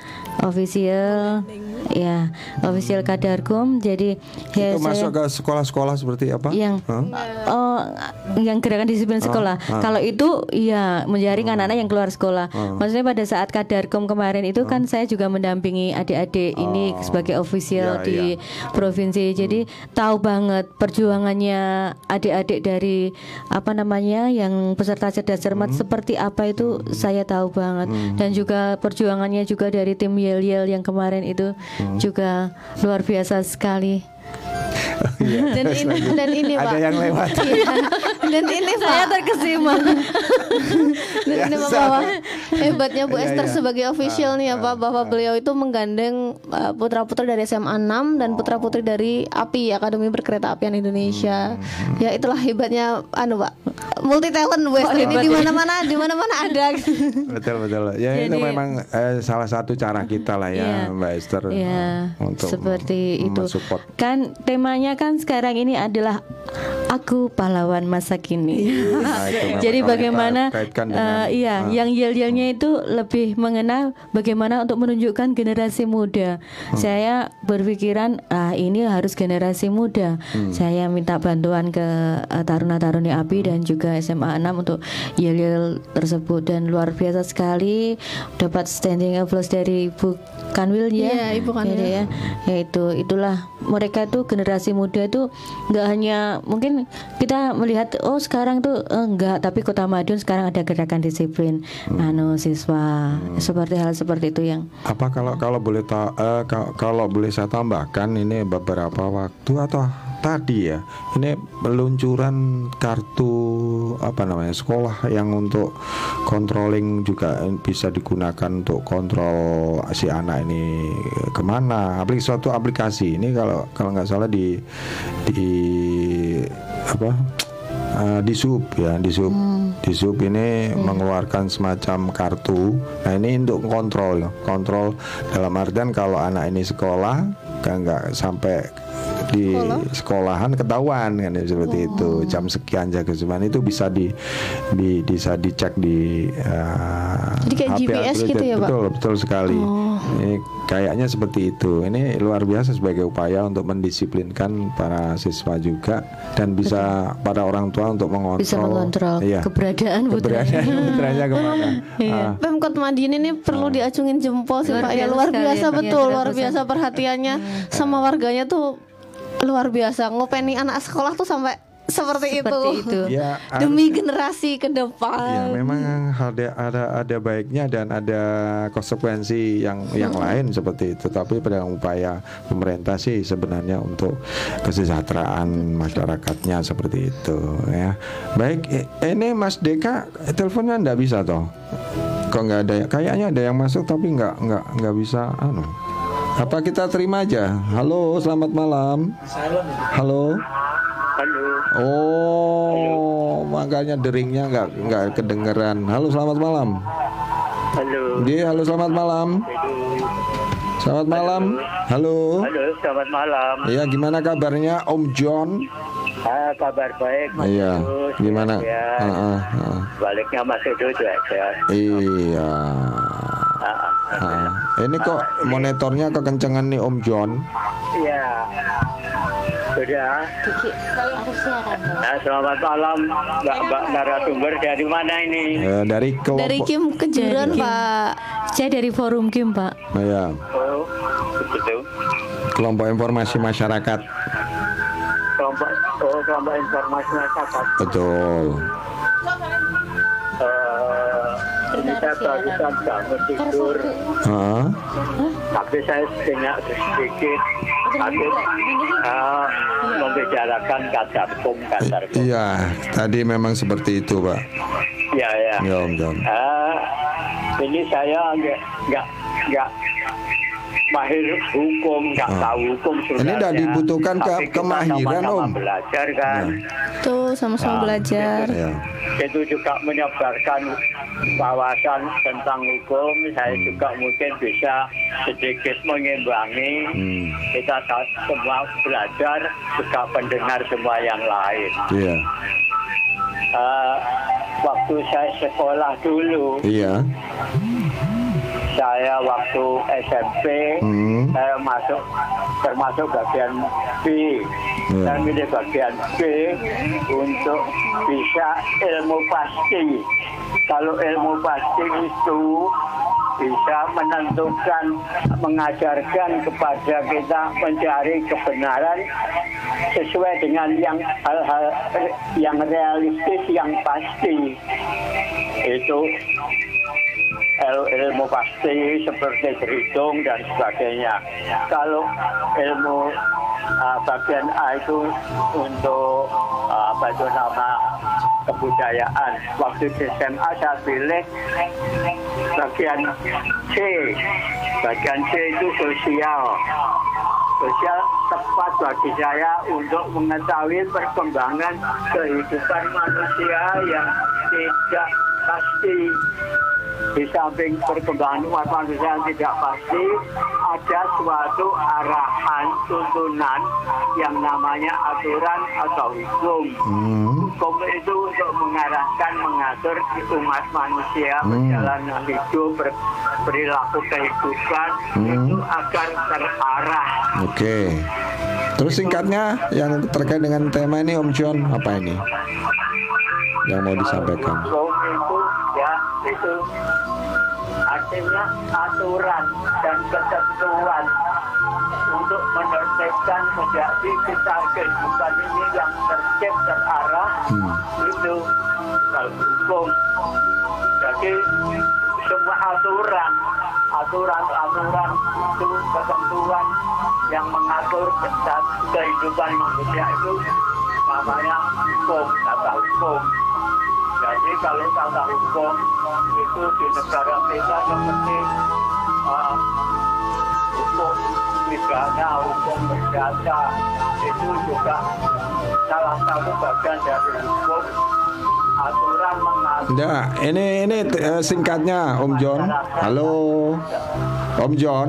official, ya, official Kadarkum. Jadi ya itu saya masuk ke sekolah-sekolah seperti apa? yang Hah? oh yang gerakan disiplin sekolah. ah. Kalau itu ya menjaring anak-anak yang keluar sekolah. Maksudnya pada saat Kadarkom kemarin itu kan saya juga mendampingi adik-adik ini sebagai Ya, official di ya. provinsi. Jadi tahu banget perjuangannya adik-adik dari apa namanya yang peserta cerdas cermat seperti apa itu saya tahu banget. Dan juga perjuangannya juga dari tim Yel Yel yang kemarin itu juga luar biasa sekali. Dan ini dan ini Ada pak yang lewat. Iya. dan ini pak Saya terkesima. dan ini pak bahwa hebatnya Bu Iya, Esther iya. sebagai official nih ya pak bahwa beliau itu menggandeng uh, putra putri dari SMA 6 dan putra putri dari API Akademi Berkereta Apian Indonesia Hmm. ya itulah hebatnya anu pak multi talent Bu Esther ini di ya. mana mana di mana mana ada betul betul. Ya itu Jadi- memang eh, salah satu cara kita lah ya Iya. Mbak Esther Iya, eh, untuk seperti itu. mensupport. Kan temanya kan sekarang ini adalah aku pahlawan masa kini. Nah, itu memang Jadi bagaimana kita kaitkan dengan, eh, iya, ah. yang yel-yelnya itu lebih mengenal bagaimana untuk menunjukkan generasi muda. Hmm. Saya berpikiran ah ini harus generasi muda. Hmm. Saya minta bantuan ke eh, taruna-taruni API dan juga SMA 6 untuk yel-yel tersebut dan luar biasa sekali dapat standing applause dari Ibu Kanwil ya. Iya, Ibu Kanwil. Ya, ya itu itulah mereka tuh generasi muda itu nggak hanya mungkin kita melihat oh sekarang tuh eh, enggak tapi Kota Madiun sekarang ada gerakan disiplin anu siswa seperti hal seperti itu yang Apa kalau kalau boleh ta- eh, ka- kalau boleh saya tambahkan ini beberapa waktu atau tadi ya ini peluncuran kartu apa namanya sekolah yang untuk controlling juga bisa digunakan untuk kontrol si anak ini ke mana. Aplikasi suatu aplikasi ini kalau kalau nggak salah di di apa Eh, di sub ya di sub di sub ini mengeluarkan semacam kartu. Nah ini untuk kontrol kontrol dalam artian kalau anak ini sekolah kan nggak sampai di sekolahan ketahuan kan ya, seperti itu. Jam sekian jaga sekian itu bisa di, di bisa dicek di eh, Jadi kayak HP GPS gitu ya, Pak? betul betul sekali. Ini kayaknya seperti itu. Ini luar biasa sebagai upaya untuk mendisiplinkan para siswa juga dan bisa pada orang tua untuk mengontrol, Bisa mengontrol iya, keberadaan putranya. keberadaan putranya ke mana. Ah, Pemkot Madiun ini perlu diacungin jempol sih Pak ya luar biasa ya. betul Iya, luar betul. biasa perhatiannya sama warganya tuh luar biasa ngopeni anak sekolah tuh sampai seperti, Seperti itu. ya, demi generasi ke depan Ya, memang ada ada ada baiknya dan ada konsekuensi yang yang lain seperti itu. Tapi pada upaya pemerintah sih sebenarnya untuk kesejahteraan masyarakatnya seperti itu ya. Baik, i- ini Mas Deka teleponnya ndak bisa toh? Kok nggak ada? Kayaknya ada yang masuk tapi nggak nggak nggak bisa. Anu. Apa kita terima aja? Halo, selamat malam. Halo. Halo, Oh, makanya deringnya nggak nggak kedengeran. Halo, selamat malam. halo, Di, halo, selamat malam. Selamat malam. Halo. halo, selamat malam. Iya, gimana kabarnya Om John? Ah, kabar baik, Mas Iya, Edo, gimana? sehat. Ah, ah, ah. Baliknya Mas Edo juga sehat. Iya. Ah, ah. Ah. Ini kok monitornya kekencengan nih Om John? Iya. Sudah. Nah, selamat malam, Mbak Mbak narasumber dari mana ini? Eh, dari kelompok. dari Kim Kejuran. Pak Saya dari forum Kim, Pak. Iya, Oh, begitu. kelompok informasi masyarakat. Kelompok informasi masyarakat. Betul. Eh, ini saya barusan bangun tidur, tapi saya senyap sedikit. Aku eh, membicarakan kata kum, kata kum. iya, tadi memang seperti itu, Pak. Ya, ya. Ya, Om John. Ah, ini saya nggak nggak nggak mahir hukum, nggak Ah. tahu hukum Ini sebenarnya. nggak dibutuhkan ke- kemahiran, Om. belajar kan. tuh sama-sama Nah, belajar Ya. Itu juga menyebarkan wawasan tentang hukum. Saya juga mungkin bisa sedikit mengimbangi. Hmm. Kita semua belajar, juga pendengar semua yang lain. Iya. Ah, waktu saya sekolah dulu, Iya. Saya waktu SMP Hmm. saya masuk termasuk bagian B Ya. saya milih bagian B untuk bisa ilmu pasti kalau ilmu pasti itu bisa menentukan mengajarkan kepada kita mencari kebenaran sesuai dengan yang hal-hal yang realistis yang pasti itu ilmu pasti seperti berhitung dan sebagainya. Kalau ilmu uh, bagian A itu untuk uh, apa nama kebudayaan. Waktu di SMA saya pilih bagian C. Bagian C itu sosial. Sosial tepat bagi saya untuk mengetahui perkembangan kehidupan manusia yang tidak pasti di samping perkembangan umat manusia yang tidak pasti, ada suatu arahan tuntunan yang namanya aturan atau hukum. Hmm. Hukum itu untuk mengarahkan, mengatur umat manusia Hmm. perjalanan hidup, ber- perilaku kehidupan Hmm. itu agar terarah. Oke. Terus singkatnya yang terkait dengan tema ini Om John apa ini? Yang mau disampaikan. Itu ya itu artinya aturan dan ketentuan untuk menertibkan menjadi kita kehidupan ini yang tertib terarah Hmm. itu kalau hukum jadi semua aturan aturan-aturan itu ketentuan yang mengatur ke- kehidupan manusia itu namanya hukum kata hukum. Jadi kalau kata hukum itu di negara kita seperti uh, hukum pidana, hukum perdata itu juga salah satu bagian dari hukum Enggak, ini ini eh, singkatnya Om John. Halo. Om John.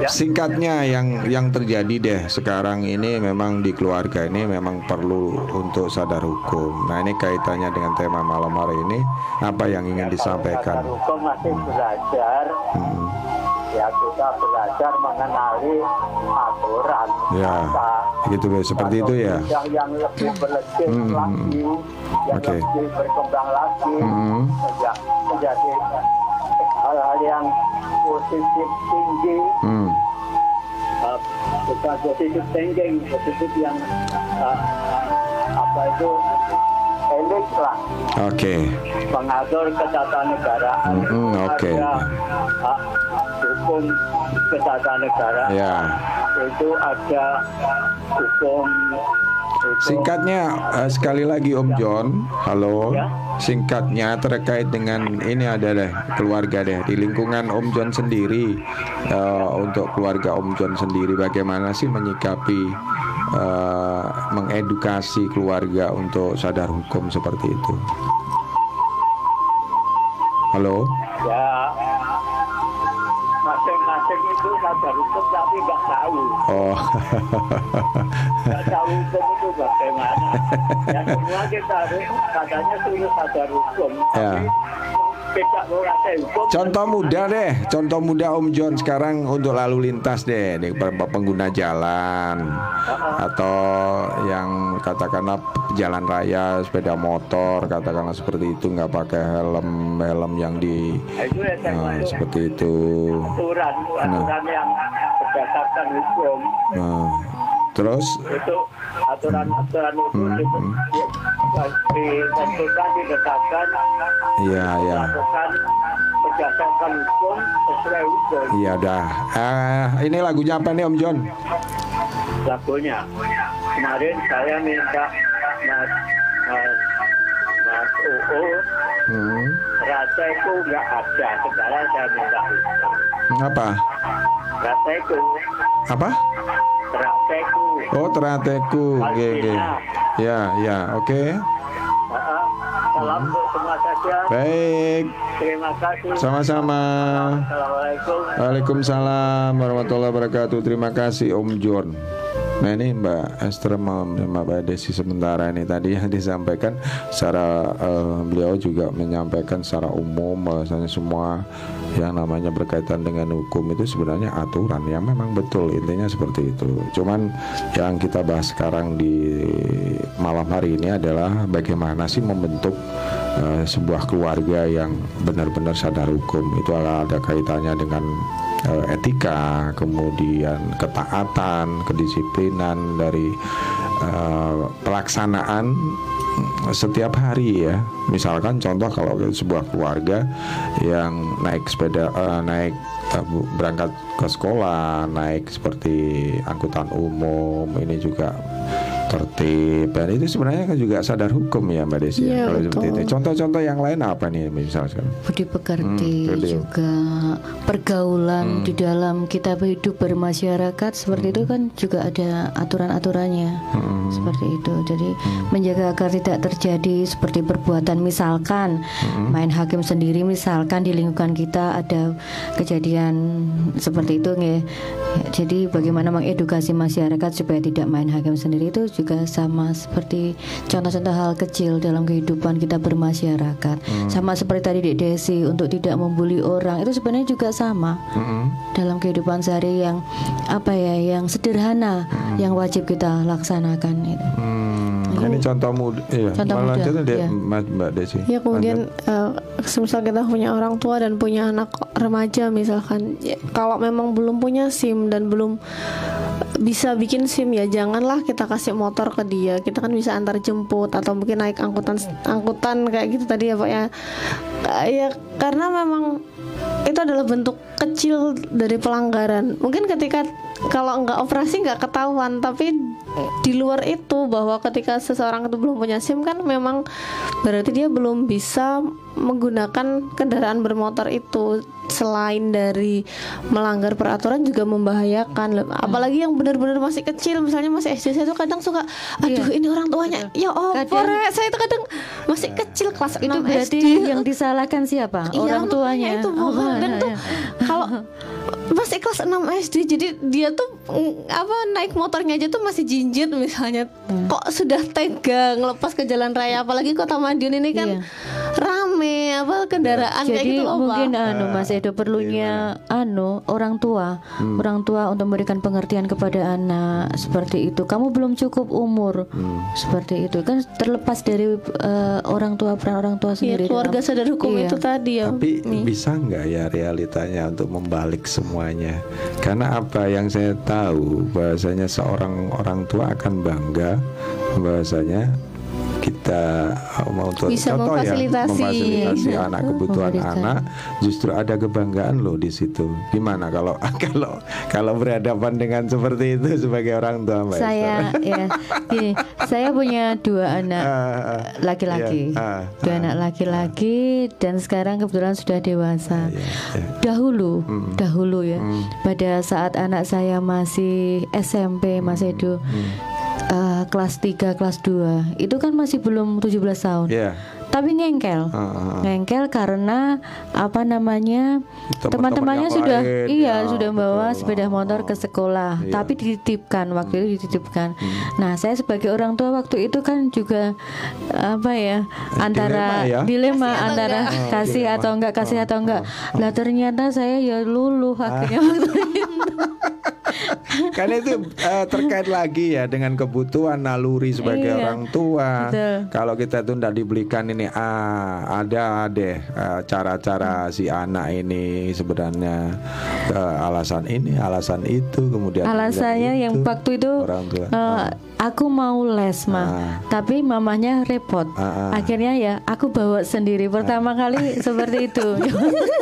Ya. Singkatnya yang yang terjadi deh sekarang ini memang di keluarga ini memang perlu untuk sadar hukum. Nah, ini kaitannya dengan tema malam hari ini apa yang ingin Kalau disampaikan? hukum masih belajar Hmm. Ya kita belajar mengenali aturan Ya, kata. gitu ya, seperti itu ya. bidang yang lebih melejit Hmm, hmm, lagi, yang Oke. lebih berkembang lagi, Hmm. menja- menjadi hal-hal yang positif tinggi, Hmm. uh, bukan positif thinking, positif yang uh, apa itu elit lah, Oke. mengatur ketatanegaraan, Hmm, hmm, oke. ada uh, hukum ketatanegaraan, Ya. itu ada hukum Singkatnya eh, sekali lagi Om John, halo. Ya. Singkatnya terkait dengan ini adalah keluarga deh di lingkungan Om John sendiri eh, untuk keluarga Om John sendiri bagaimana sih menyikapi eh, mengedukasi keluarga untuk sadar hukum seperti itu. Halo. ya masing-masing itu sadar hukum tapi nggak tahu Oh. nggak tahu hukum itu bagaimana ya semua kita harus katanya suruh sadar hukum Ya. tapi hukum Contoh mudah deh, contoh mudah Om John sekarang untuk lalu lintas deh, per- pengguna jalan. Atau yang katakanlah jalan raya, sepeda motor, katakanlah seperti itu nggak pakai helm, helm yang di Nah, ya itu seperti itu. aturan aturan yang berdasarkan hukum. Nah, terus, itu aturan-aturan itu Hmm, di- hmm. di- ditentukan ditetapkan ya ya, berdasarkan hukum sesuai hukum. Iya dah. Ah, ini lagunya apa nih Om John? lagunya. Kemarin saya minta mas mas mas UU Hmm, rateku nggak ada. Sekarang saya minta itu apa? rateku Apa? rateku Oh, terateku. Oke, oke. Ya, ya, oke. Salam untuk semua saja Baik. terima kasih Sama-sama. assalamualaikum Waalaikumsalam warahmatullahi wabarakatuh. Terima kasih Om John. Nah ini Mbak Esther Mbak Desi sementara ini tadi yang disampaikan secara eh, beliau juga menyampaikan secara umum bahwasanya semua yang namanya berkaitan dengan hukum itu sebenarnya aturan yang memang betul intinya seperti itu. Cuman yang kita bahas sekarang di malam hari ini adalah bagaimana sih membentuk eh, sebuah keluarga yang benar-benar sadar hukum itu ada kaitannya dengan etika, kemudian ketaatan, kedisiplinan dari eh, pelaksanaan setiap hari ya. Misalkan contoh kalau sebuah keluarga yang naik sepeda eh, naik eh, berangkat ke sekolah, naik seperti angkutan umum, ini juga tertib dan itu sebenarnya kan juga sadar hukum ya Mbak Desi ya, Iya, kalau betul. seperti itu. Contoh-contoh yang lain apa nih misalkan? budi pekerti Hmm, budi. juga pergaulan Hmm. di dalam kita hidup bermasyarakat seperti itu kan juga ada aturan-aturannya Hmm. seperti itu jadi menjaga agar tidak terjadi seperti perbuatan misalkan Hmm. main hakim sendiri misalkan di lingkungan kita ada kejadian seperti itu nggih. Ya, jadi bagaimana mengedukasi masyarakat supaya tidak main hakim sendiri itu juga sama seperti contoh-contoh hal kecil dalam kehidupan kita bermasyarakat sama seperti tadi Dek Desi untuk tidak membuli orang itu sebenarnya juga sama Mm-mm. dalam kehidupan sehari yang apa ya yang sederhana yang wajib kita laksanakan itu. Hmm, ini contoh muda, iya. Contoh Malah muda, iya. Mas Mbak Desi. Ya kemudian eh, semisal kita punya orang tua dan punya anak remaja misalkan ya, kalau memang belum punya SIM dan belum bisa bikin SIM ya janganlah kita kasih motor ke dia kita kan bisa antar jemput atau mungkin naik angkutan angkutan kayak gitu tadi ya Pak ya Eh, ya karena memang itu adalah bentuk kecil dari pelanggaran mungkin ketika kalau nggak operasi nggak ketahuan tapi di luar itu bahwa ketika seseorang itu belum punya SIM kan memang berarti dia belum bisa menggunakan kendaraan bermotor itu. Selain dari melanggar peraturan juga membahayakan. Apalagi yang benar-benar masih kecil misalnya masih SD saya tuh kadang suka aduh ini orang tuanya ya oh Kadang- saya itu kadang masih kecil kelas Itu 6 berarti SD yang disalahkan siapa? Iya, orang makanya tuanya. itu Oh, bohong dan iya, tuh iya. kalau masih kelas 6 SD jadi dia tuh mm, apa naik motornya aja tuh masih jinjit misalnya Hmm. kok sudah tega ngelepas ke jalan raya apalagi kota Madiun ini kan Iya. rame apa kendaraan kayak Jadi gitu loh mungkin Pak. anu Mas Edo perlunya anu orang tua, Hmm. orang tua untuk memberikan pengertian kepada anak seperti itu. Kamu belum cukup umur Hmm. seperti itu kan terlepas dari eh, orang tua peran orang tua Iya, sendiri. keluarga dalam- sadar hukum Iya. itu tadi ya. Tapi bisa nggak ya realitanya untuk membalik semuanya? Karena apa yang saya tahu bahasanya seorang orang tua akan bangga bahasanya kita uh, mau Bisa contoh ya memfasilitasi. memfasilitasi anak kebutuhan Memberikan. anak justru ada kebanggaan loh di situ. Gimana kalau kalau kalau berhadapan dengan seperti itu sebagai orang tua Mbak Saya ya, gini, saya punya dua anak Ah, laki-laki, iya, ah, dua anak laki-laki dan sekarang kebetulan sudah dewasa. Iya, iya. Dahulu, dahulu ya, pada saat anak saya masih SMP, Mas Edo, eh, kelas 3, kelas 2, itu kan masih belum 17 tahun. Iya. Tapi ngengkel, ah, ah. ngengkel karena apa namanya Teman-teman teman-temannya yang sudah lain, iya ya, sudah bawa betul. sepeda motor ke sekolah, Iya. tapi dititipkan waktu itu dititipkan. Nah saya sebagai orang tua waktu itu kan juga apa ya antara ya? dilema antara kasih dilema. atau enggak kasih atau enggak. Lah ternyata saya ya luluh akhirnya waktu itu. Karena itu eh, terkait lagi ya dengan kebutuhan naluri sebagai Iya, orang tua. betul. Kalau kita tuh tidak dibelikan ini, ah ada deh eh, cara-cara si anak ini sebenarnya eh, alasan ini, alasan itu, kemudian Alasannya yang waktu itu orang tua. eh, aku mau les mah, Ah. tapi mamanya repot. Ah, ah. Akhirnya ya aku bawa sendiri pertama kali seperti itu.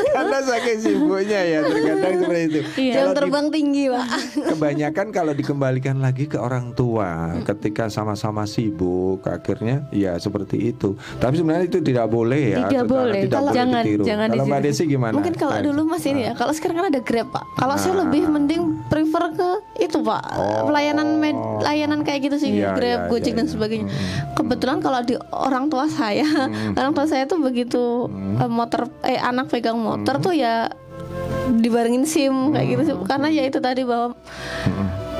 Karena saking sibuknya ya terkadang seperti itu. Iya. Jam Kalau di- terbang tinggi, Pak. kebanyakan kalau dikembalikan lagi ke orang tua ketika sama-sama sibuk akhirnya ya seperti itu tapi sebenarnya itu tidak boleh ya Tidak boleh. tidak boleh Jangan- ditiru. jangan kalau mbak. Desi gimana Mungkin kalau Nah, dulu Mas ini ya, kalau sekarang kan ada Grab, Pak. Kalau saya Ah. lebih mending prefer ke itu, Pak. Pelayanan med, layanan kayak gitu sih, Iya, Grab, iya, Gojek iya, dan iya. sebagainya. Kebetulan kalau di orang tua saya, orang tua saya tuh begitu eh, motor eh anak pegang motor tuh ya dibarengin SIM kayak gitu sih. Karena ya itu tadi bahwa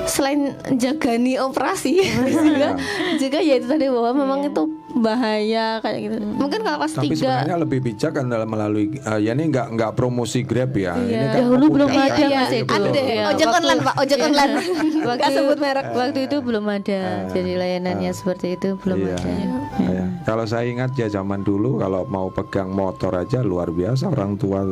selain jagani operasi juga juga ya itu tadi bahwa memang itu bahaya kayak gitu. Mungkin kalau kelas tapi tiga sebenarnya lebih bijak kan dalam melalui eh, ya ini nggak nggak promosi Grab ya. Ini kan Dahulu belum ada, Iya. Iya, ojek waktu- online pak, ojek online. waktu Gak sebut merek. waktu itu belum ada. Jadi layanannya seperti itu belum Iya, ada. Iya. Kalau saya ingat ya zaman dulu kalau mau pegang motor aja luar biasa orang tua.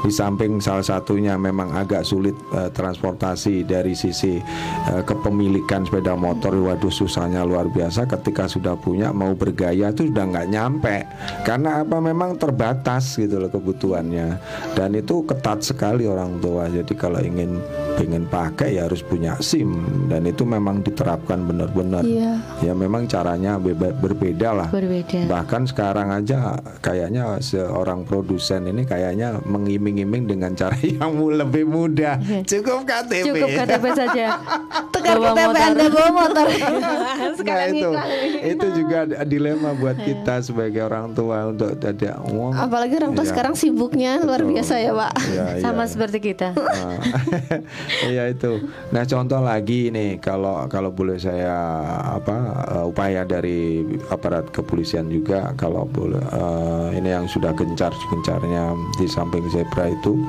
Di samping salah satunya memang agak sulit eh, transportasi dari sisi eh, kepemilikan sepeda motor waduh susahnya luar biasa. Ketika sudah punya mau bergaya itu sudah nggak nyampe. Karena apa? Memang terbatas gitu loh kebutuhannya. Dan itu ketat sekali orang tua. Jadi kalau ingin pengen pakai ya harus punya SIM. Dan itu memang diterapkan benar-benar. Iya. ya memang caranya beba- berbeda lah. Berbeda. Bahkan sekarang aja kayaknya seorang produsen ini kayaknya mengiming-iming dengan cara yang lebih mudah. Cukup KTP cukup KTP saja. Tekan Bawa KTP motor. Anda bawa motor. Nah Sekalian itu itu juga dilema buat kita sebagai orang tua untuk tidak uang Apalagi orang tua Iya. sekarang sibuknya luar Betul. biasa ya pak. Iya, iya. sama seperti kita Ah, Iya itu. Nah contoh lagi nih kalau kalau boleh saya apa eh, upaya dari aparat kepolisian juga kalau boleh eh, ini yang sudah gencar gencarnya di samping zebra itu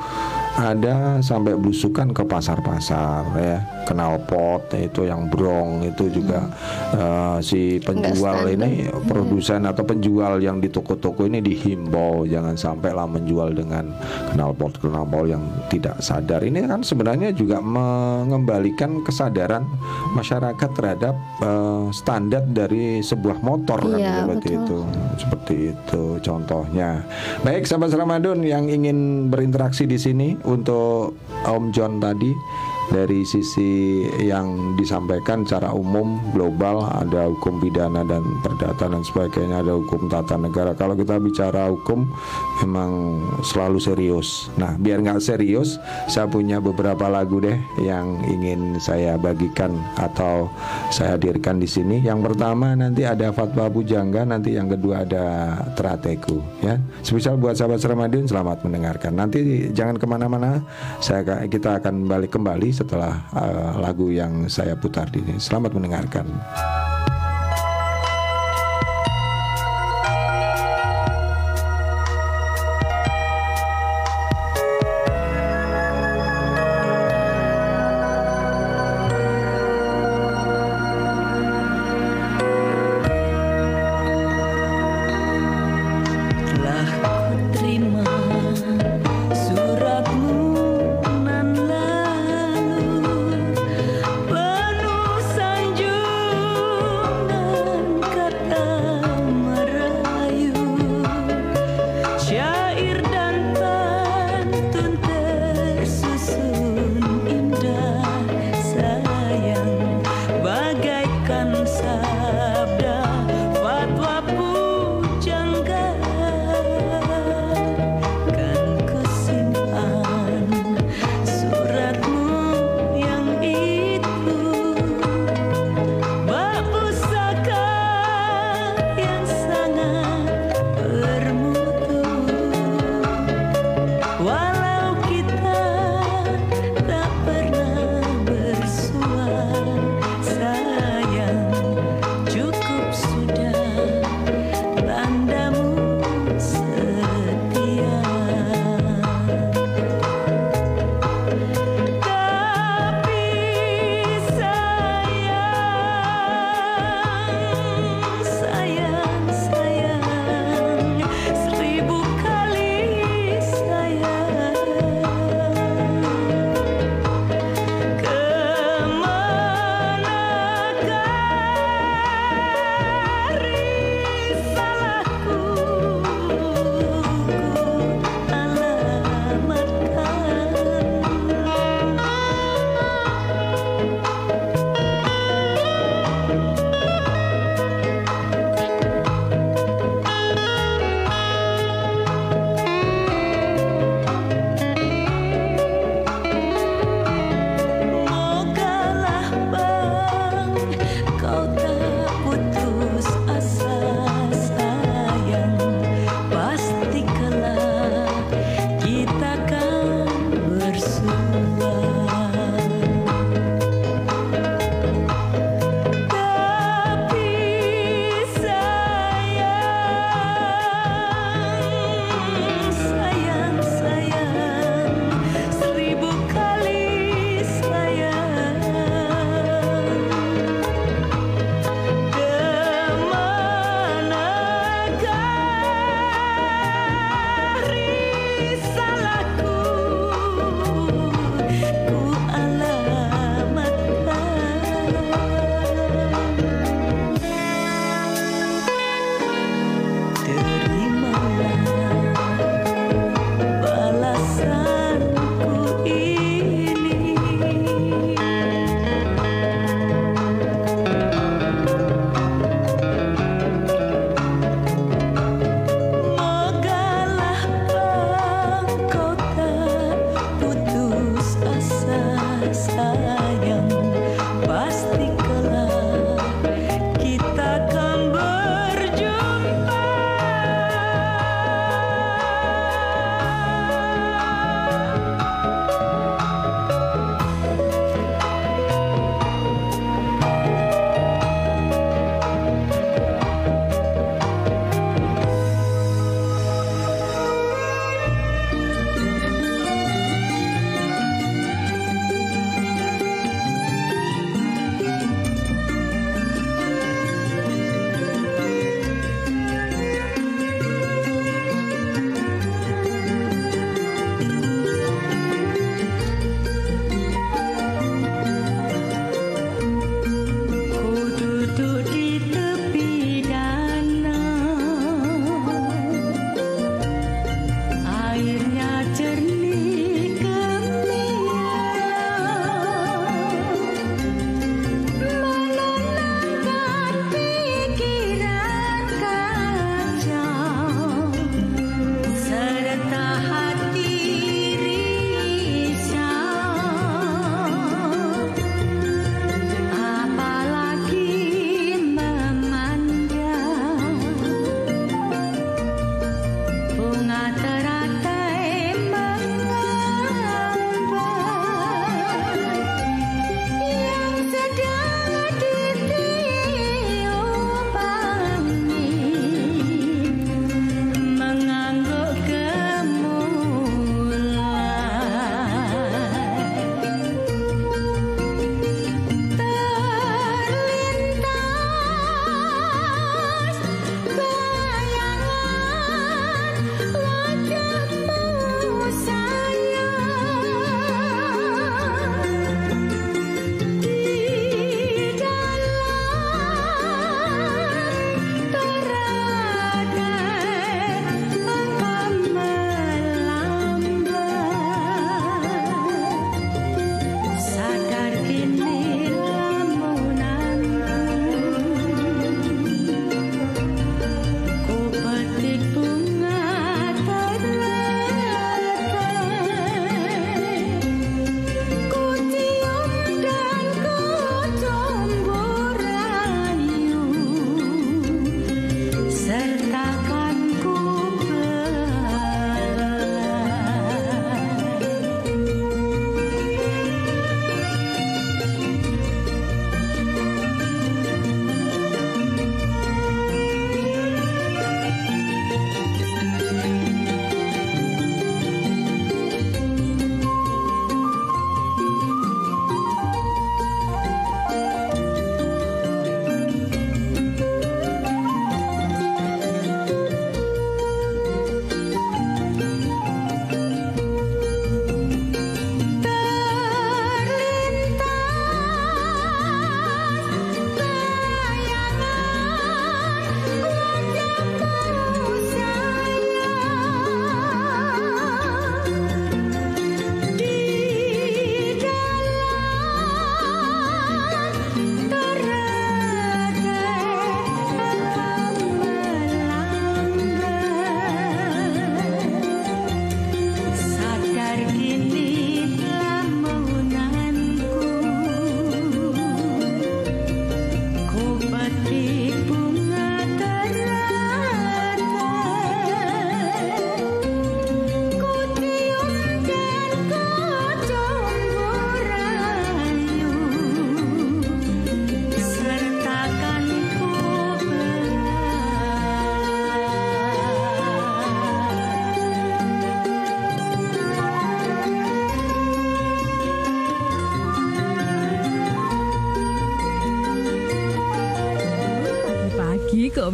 ada sampai belusukan ke pasar-pasar ya. Kenal pot itu yang brong itu juga eh, si penjual ini produsen atau penjual yang di toko-toko ini dihimbau jangan sampai lah menjual dengan knalpot knalpot yang tidak sadar. Ini kan sebenarnya juga mengembalikan kesadaran masyarakat terhadap eh, standar dari sebuah motor kan Iya, seperti betul. itu. Seperti itu contohnya. Baik sahabat Ramadan yang ingin berinteraksi di sini untuk Om John tadi dari sisi yang disampaikan secara umum global ada hukum pidana dan perdata dan sebagainya ada hukum tata negara. Kalau kita bicara hukum memang selalu serius. Nah biar nggak serius saya punya beberapa lagu deh yang ingin saya bagikan atau saya hadirkan di sini. Yang pertama nanti ada fatwa bujangga nanti yang kedua ada terateku ya. Spesial buat sahabat Ramadan selamat mendengarkan. Nanti jangan ke mana-mana saya kita akan balik kembali setelah uh, lagu yang saya putar di sini. Selamat mendengarkan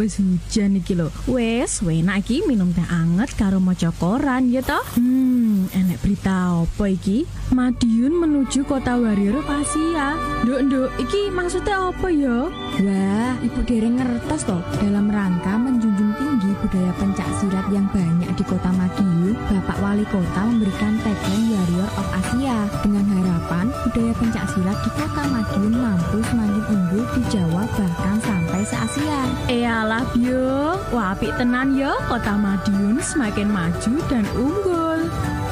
wis hujan iki lho. Wes, enak iki minum teh anget karo maca koran ya toh. Hmm, enek berita apa iki? Madiun menuju kota Warrior Pasia. Nduk, nduk, iki maksudnya apa ya? Wah, ibu dereng ngertos toh dalam rangka budaya pencak silat yang banyak di kota Madiun, Bapak Wali Kota memberikan tagline Warrior of Asia dengan harapan budaya pencak silat di kota Madiun mampu semakin unggul di Jawa bahkan sampai se-Asia. Eyalah Bio, wapik tenan yo, kota Madiun semakin maju dan unggul.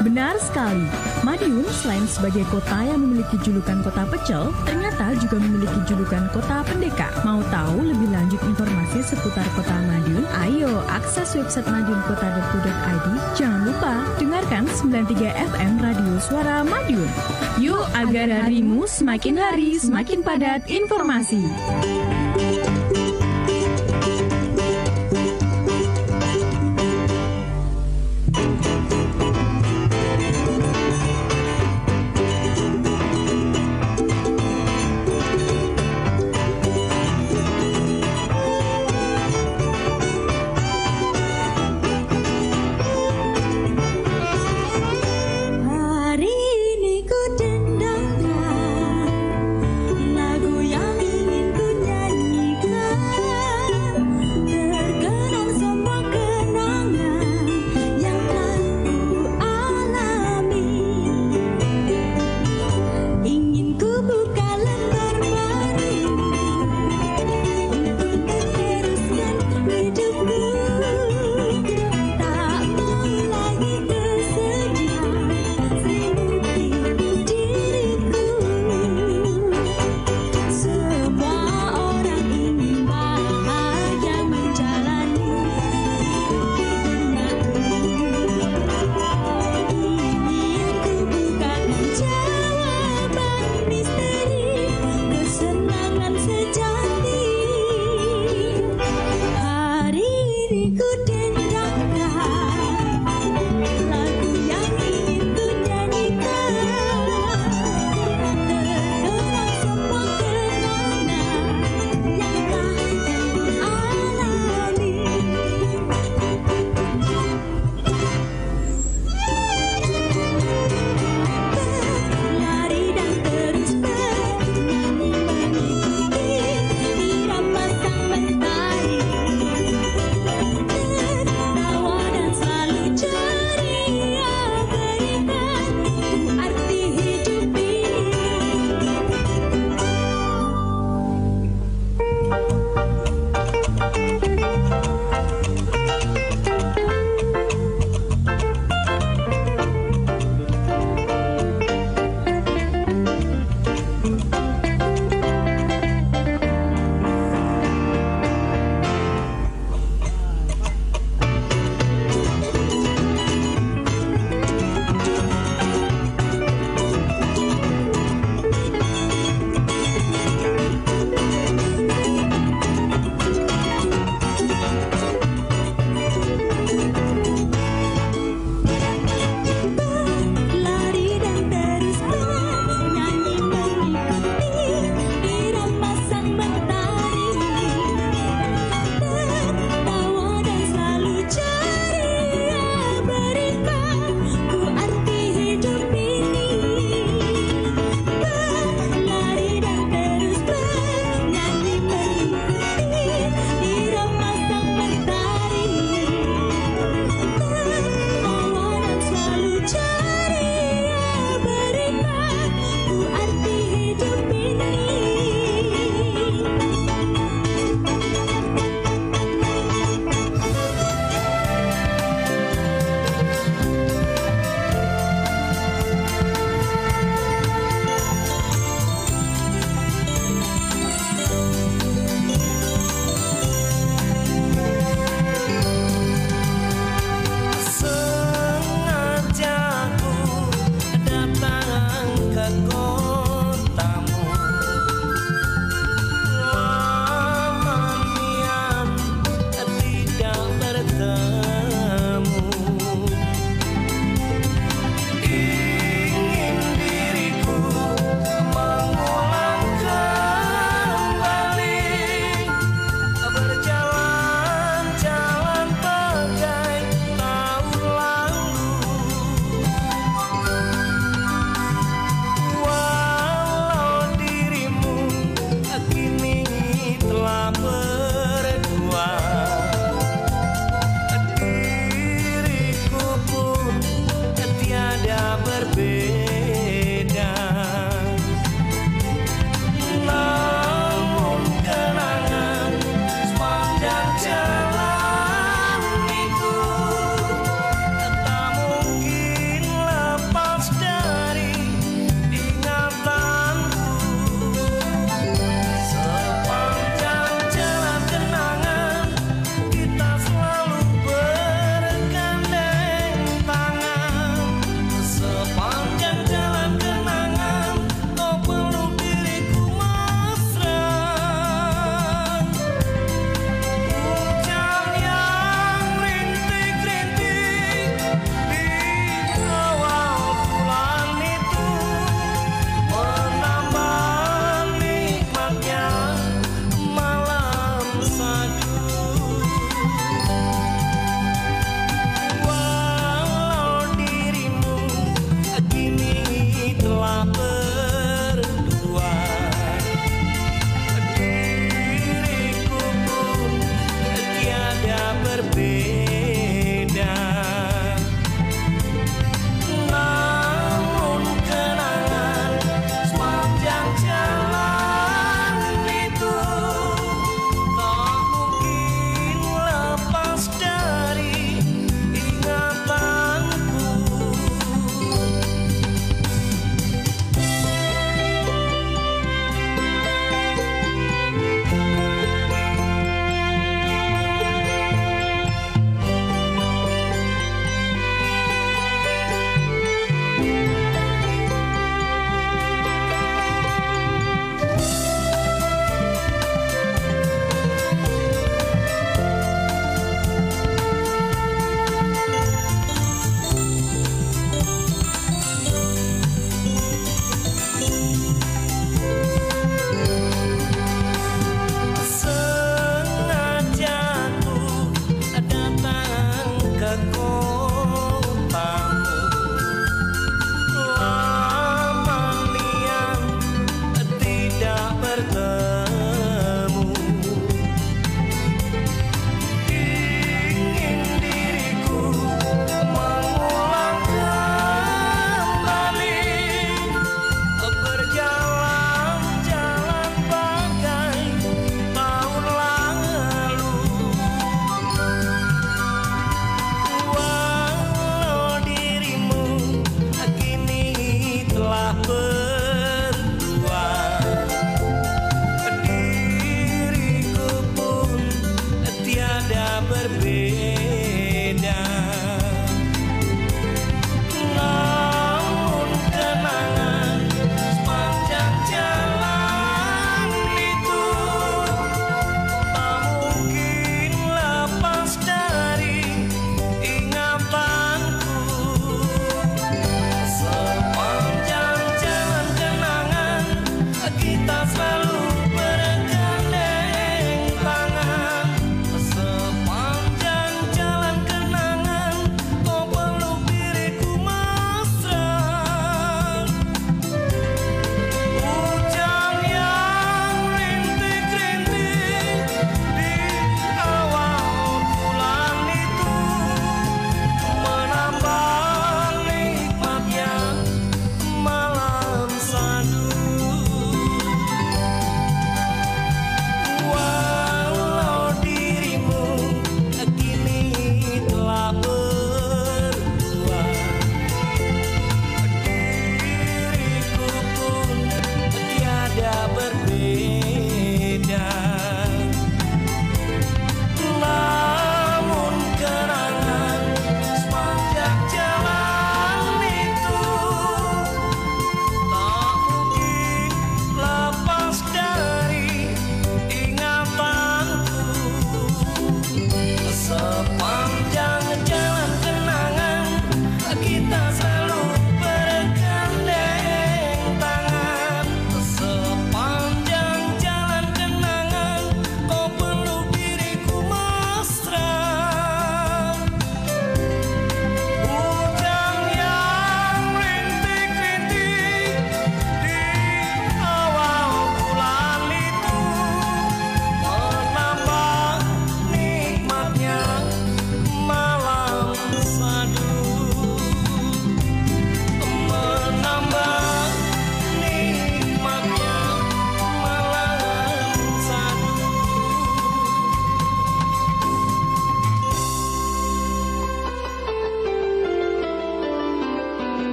Benar sekali, Madiun selain sebagai kota yang memiliki julukan kota pecel, ternyata juga memiliki julukan kota pendeka. Mau tahu lebih lanjut informasi seputar kota Madiun? Ayo akses website madiunkota.go.id. Jangan lupa dengarkan 93 FM Radio Suara Madiun. Yuk agar harimu semakin hari semakin padat informasi.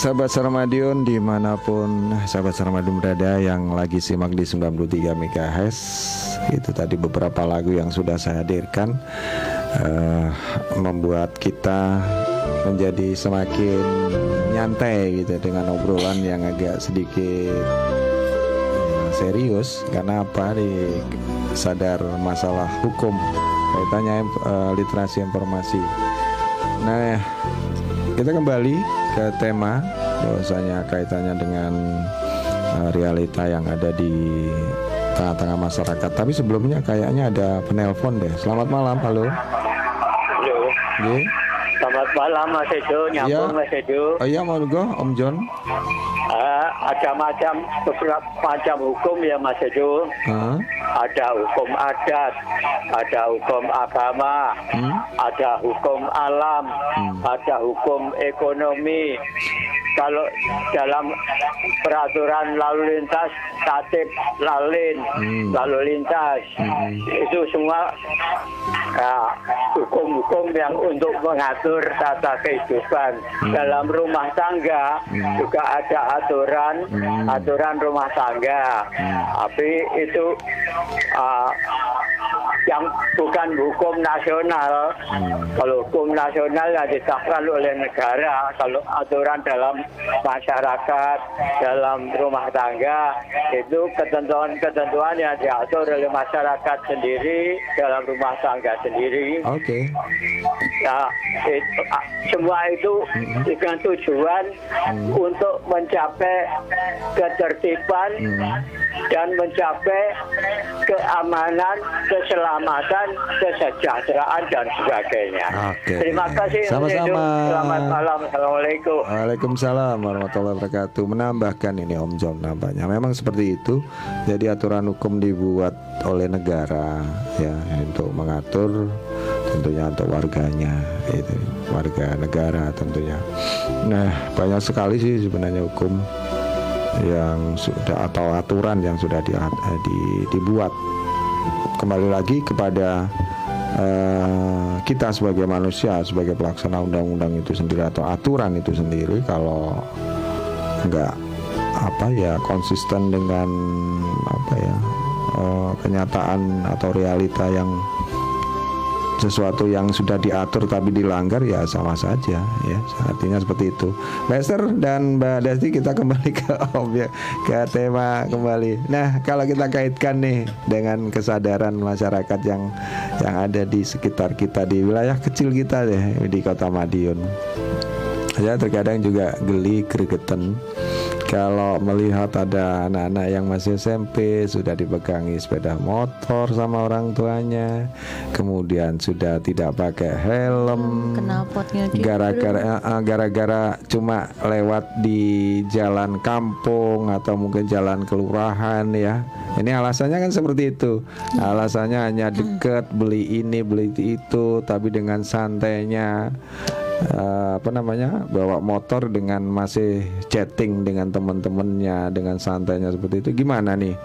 Sahabat Sarmadion di mana pun sahabat Sarmadion berada yang lagi simak di 93 MHz Itu tadi beberapa lagu yang sudah saya hadirkan uh, Membuat kita menjadi semakin nyantai gitu dengan obrolan yang agak sedikit ya, serius. Karena apa, di sadar masalah hukum. Kaitannya uh, literasi informasi. Nah, kita kembali ke tema bahwasanya kaitannya dengan uh, realita yang ada di tengah-tengah masyarakat. Tapi sebelumnya kayaknya ada penelpon deh. Selamat malam, halo. Halo. Selamat malam Mas Edo, nyambung Iya. Mas Edo. Oh iya, monggo Om John. Ada macam beberapa macam hukum ya Mas Edo. Hah? Ada hukum adat, ada hukum agama, Hmm? ada hukum alam, Hmm. ada hukum ekonomi. Kalau dalam peraturan lalu lintas, tatip lalin, Hmm. lalu lintas, Hmm. itu semua ya, hukum-hukum yang untuk mengatur tata kehidupan Hmm. dalam rumah tangga juga ada aturan Hmm. aturan rumah tangga tapi itu ah, yang bukan hukum nasional. Kalau hukum nasional yang ditetapkan oleh negara kalau aturan dalam masyarakat dalam rumah tangga itu ketentuan-ketentuan yang diatur oleh masyarakat sendiri dalam rumah tangga sendiri. Oke. Ya, itu, semua itu dengan tujuan untuk mencapai ketertiban dan mencapai keamanan, keselamatan, kesejahteraan dan sebagainya. Oke. Terima kasih. Mas Sama-sama. Selamat malam. Assalamualaikum. Waalaikumsalam warahmatullahi wabarakatuh. Menambahkan ini Om John nampaknya memang seperti itu. Jadi aturan hukum dibuat oleh negara ya untuk mengatur tentunya untuk warganya itu warga negara tentunya. Nah banyak sekali sih sebenarnya hukum yang sudah atau aturan yang sudah di, eh, di- dibuat kembali lagi kepada eh, kita sebagai manusia sebagai pelaksana undang-undang itu sendiri atau aturan itu sendiri kalau nggak apa ya konsisten dengan apa ya eh, kenyataan atau realita yang sesuatu yang sudah diatur tapi dilanggar ya sama saja ya. Artinya seperti itu. Lester dan Mbak Desti kita kembali ke objek ke tema kembali. Nah kalau kita kaitkan nih dengan kesadaran masyarakat yang yang ada di sekitar kita di wilayah kecil kita deh di kota Madiun. Saya terkadang juga geli gregetan kalau melihat ada anak-anak yang masih SMP sudah dipegangi sepeda motor sama orang tuanya, kemudian sudah tidak pakai helm, gitu. gara-gara eh, gara-gara cuma lewat di jalan kampung atau mungkin jalan kelurahan ya. Ini alasannya kan seperti itu. Alasannya hanya deket beli ini beli itu, tapi dengan santainya eh, apa namanya bawa motor dengan masih chatting dengan teman-temannya dengan santainya seperti itu. Gimana nih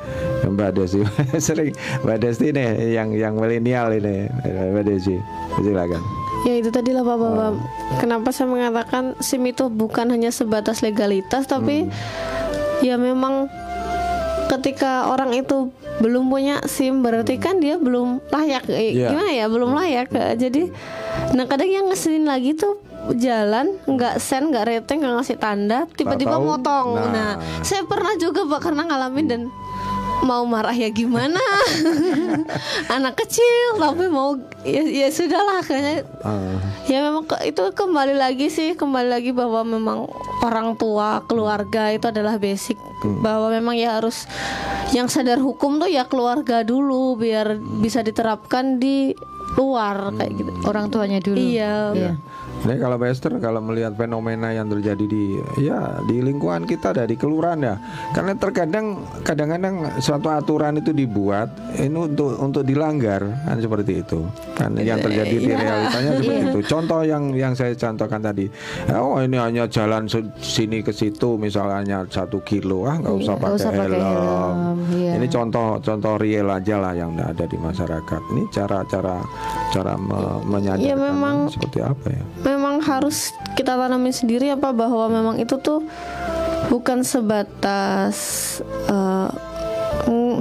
Mbak Desi? Sering Mbak Desi nih yang yang milenial ini. Mbak Desi silakan. Ya itu tadi lah Pak Bapak. Oh. Kenapa saya mengatakan SIM itu bukan hanya sebatas legalitas tapi Hmm. ya memang ketika orang itu belum punya SIM berarti kan dia belum layak. Eh, Iya. gimana ya? Belum layak. Eh, jadi nah kadang yang ngeselin lagi tuh jalan nggak sen nggak rating nggak ngasih tanda tiba-tiba motong nah. nah saya pernah juga pak karena ngalamin dan mau marah ya gimana anak kecil tapi mau ya, ya sudahlah kayaknya Ah, Ya memang ke- itu kembali lagi sih kembali lagi bahwa memang orang tua keluarga itu adalah basic bahwa memang ya harus yang sadar hukum tuh ya keluarga dulu biar bisa diterapkan di luar kayak gitu. Orang tuanya dulu. Iya. Iya. Ini kalau Pak Esther kalau melihat fenomena yang terjadi di ya di lingkungan kita dari kelurahan ya. Karena terkadang kadang-kadang suatu aturan itu dibuat ini untuk untuk dilanggar kan seperti itu. Kan yang terjadi di realitanya seperti itu. Contoh yang yang saya contohkan tadi. Oh ini hanya jalan sini ke situ misalnya satu kilo ah nggak usah pakai usah pakai helm. helm, iya. Ini contoh contoh real aja lah yang ada di masyarakat. Ini cara-cara cara me- menyadarkan Ya, memang- seperti apa ya? Memang harus kita tanamin sendiri apa bahwa memang itu tuh bukan sebatas uh,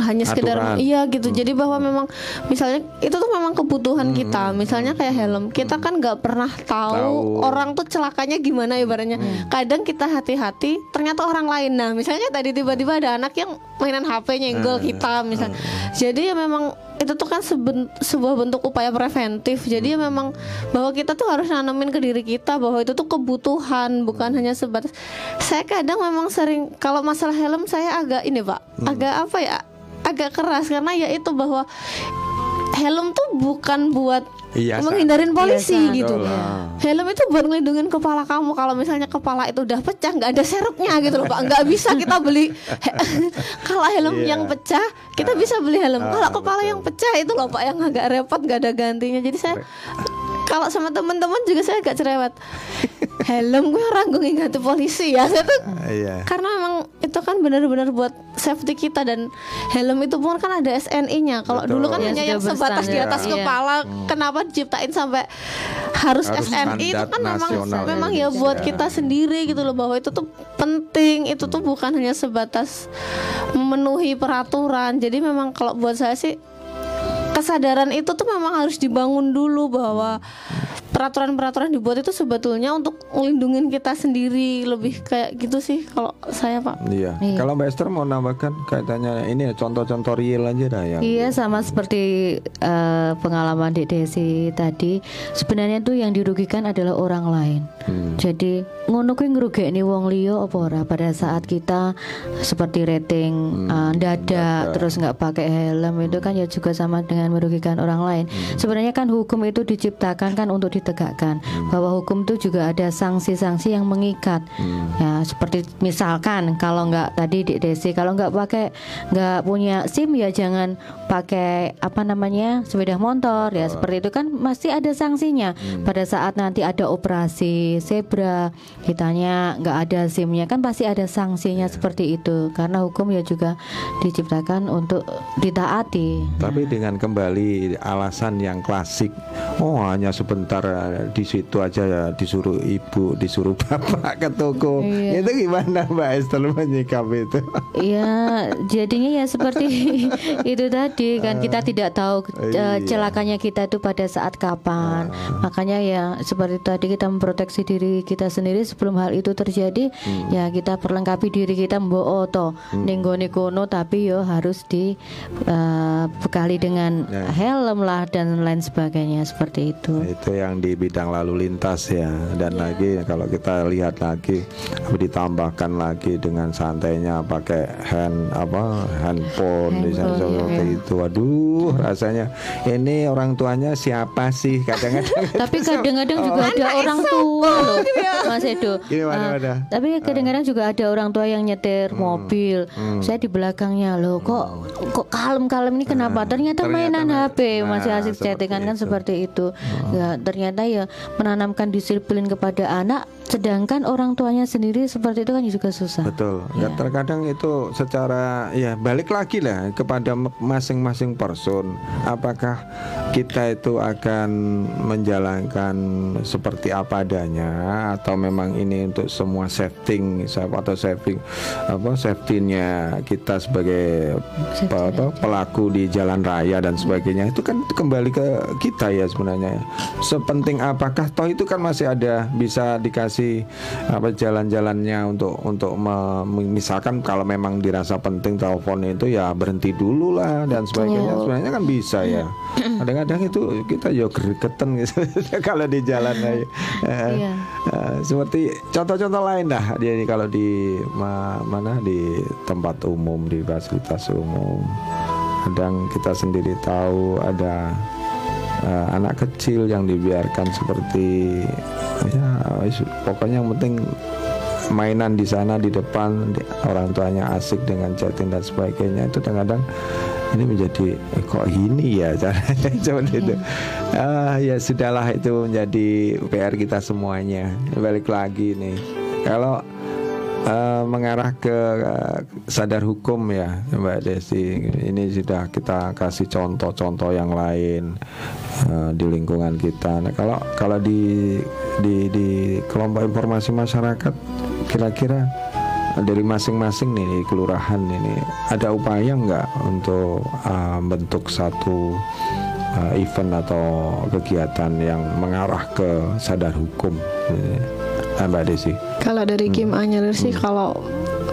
hanya sekedar Aturan. iya gitu. Jadi bahwa memang misalnya itu tuh memang kebutuhan kita. Misalnya kayak helm kita kan nggak pernah tahu, Tahu. orang tuh celakanya gimana ibaratnya. Kadang kita hati-hati ternyata orang lain. Nah misalnya tadi tiba-tiba ada anak yang mainan HP nyenggol kita misalnya jadi ya memang itu tuh kan seben- sebuah bentuk upaya preventif. Jadi ya memang bahwa kita tuh harus nanemin ke diri kita bahwa itu tuh kebutuhan bukan hanya sebatas. Saya kadang memang sering kalau masalah helm saya agak ini pak agak apa ya agak keras karena ya itu bahwa helm tuh bukan buat Iya, menghindarin polisi Iya, gitu. Helm itu buat ngelindungin kepala kamu. Kalau misalnya kepala itu udah pecah, nggak ada serepnya gitu loh, Pak. Nggak bisa kita beli. Kalau helm Iya. yang pecah, kita bisa beli helm. Ah, Kalau kepala betul. yang pecah itu loh, Pak, yang agak repot, nggak ada gantinya. Jadi saya kalau sama teman-teman juga saya agak cerewet. Helm gue ranggungin ganti polisi ya. Saya tuh Iya. karena memang itu kan benar-benar buat safety kita dan helm itu pun kan ada SNI-nya. Kalau dulu kan Ya, hanya sudah yang sebatas di atas Iya. kepala. Kenapa diciptain sampai harus, Harus SNI itu kan memang memang ya Indonesia. buat kita sendiri gitu loh bahwa itu tuh penting. Itu tuh bukan hanya sebatas memenuhi peraturan. Jadi memang kalau buat saya sih kesadaran itu tuh memang harus dibangun dulu bahwa peraturan-peraturan dibuat itu sebetulnya untuk melindungi kita sendiri lebih kayak gitu sih kalau saya pak Iya. Iya. Kalau Mbak Esther mau nambahkan kaitannya ini ya, contoh-contoh real aja dah yang Iya sama seperti eh, pengalaman Dek Desi tadi sebenarnya tuh yang dirugikan adalah orang lain. Hmm. Jadi ngono kuwi ngrugekne wong liya apa ora pada saat kita seperti rating eh, dadak terus nggak pakai helm itu kan ya juga sama dengan merugikan orang lain. Sebenarnya kan hukum itu diciptakan kan untuk ditegakkan. Bahwa hukum itu juga ada sanksi-sanksi yang mengikat. Ya seperti misalkan kalau nggak tadi Dek Desi kalau nggak pakai nggak punya SIM ya jangan pakai apa namanya sepeda motor. Ya seperti itu kan masih ada sanksinya. Pada saat nanti ada operasi zebra kitanya nggak ada SIM-nya kan pasti ada sanksinya seperti itu. Karena hukum ya juga diciptakan untuk ditaati. Tapi dengan kembali alasan yang klasik, oh hanya sebentar eh, di situ aja ya disuruh ibu, disuruh bapak ke toko. Iya. Itu gimana Mbak Esther menyikapi itu? Ya, jadinya ya seperti itu tadi kan kita tidak tahu eh, iya. celakanya kita itu pada saat kapan. Makanya ya seperti tadi kita memproteksi diri kita sendiri sebelum hal itu terjadi. Ya kita perlengkapi diri kita mbok oto ning nggone kono tapi yo harus di eh, bekali dengan Ya. helm lah dan lain sebagainya seperti itu. itu yang di bidang lalu lintas ya. Dan lagi kalau kita lihat lagi ditambahkan lagi dengan santainya pakai hand apa handphone misalnya Handphone, seperti iya. itu. Waduh rasanya ini orang tuanya siapa sih? Kadang-kadang tapi kadang-kadang juga ada orang tua loh Mas Edo. Gimana, Ah, Mada? tapi kadang-kadang juga ada orang tua yang nyetir mobil. Saya di belakangnya loh kok kok kalem-kalem ini kenapa? Ternyata, ternyata mainan main- HP masih Nah, asik seperti chattingan kan seperti itu. Ya ternyata ya menanamkan disiplin kepada anak sedangkan orang tuanya sendiri seperti itu kan juga susah Betul. Ya, terkadang itu secara ya balik lagi lah kepada masing-masing person. Apakah kita itu akan menjalankan seperti apa adanya atau memang ini untuk semua setting atau saving apa safety-nya kita sebagai pe- apa, pelaku di jalan raya dan sebagainya itu kan kembali ke kita ya sebenarnya. Sepenting apakah toh itu kan masih ada bisa dikasih apa jalan-jalannya untuk untuk misalkan kalau memang dirasa penting telepon itu ya berhenti dulu lah dan sebagainya. Sebenarnya kan bisa ya. Kadang-kadang itu kita ya gregetan gitu. Kalau di jalan aja. Eh, Iya. eh, seperti contoh-contoh lain dah dia kalau di ma- mana di tempat umum di fasilitas umum. Kadang kita sendiri tahu ada eh, anak kecil yang dibiarkan seperti ya pokoknya yang penting mainan di sana di depan di- orang tuanya asik dengan chatting dan sebagainya itu kadang-kadang ini menjadi "Eh, kok ini ya caranya? Seperti itu. Ah ya sudahlah itu menjadi PR kita semuanya. Balik lagi nih. Kalau eh, mengarah ke eh, sadar hukum ya Mbak Desi. Ini sudah kita kasih contoh-contoh yang lain eh, di lingkungan kita. Nah, kalau kalau di di di kelompok informasi masyarakat kira-kira dari masing-masing nih di kelurahan ini ada upaya nggak untuk uh, bentuk satu uh, event atau kegiatan yang mengarah ke sadar hukum? ini, uh, Mbak Desi? Kalau dari Kim Anyelir sih kalau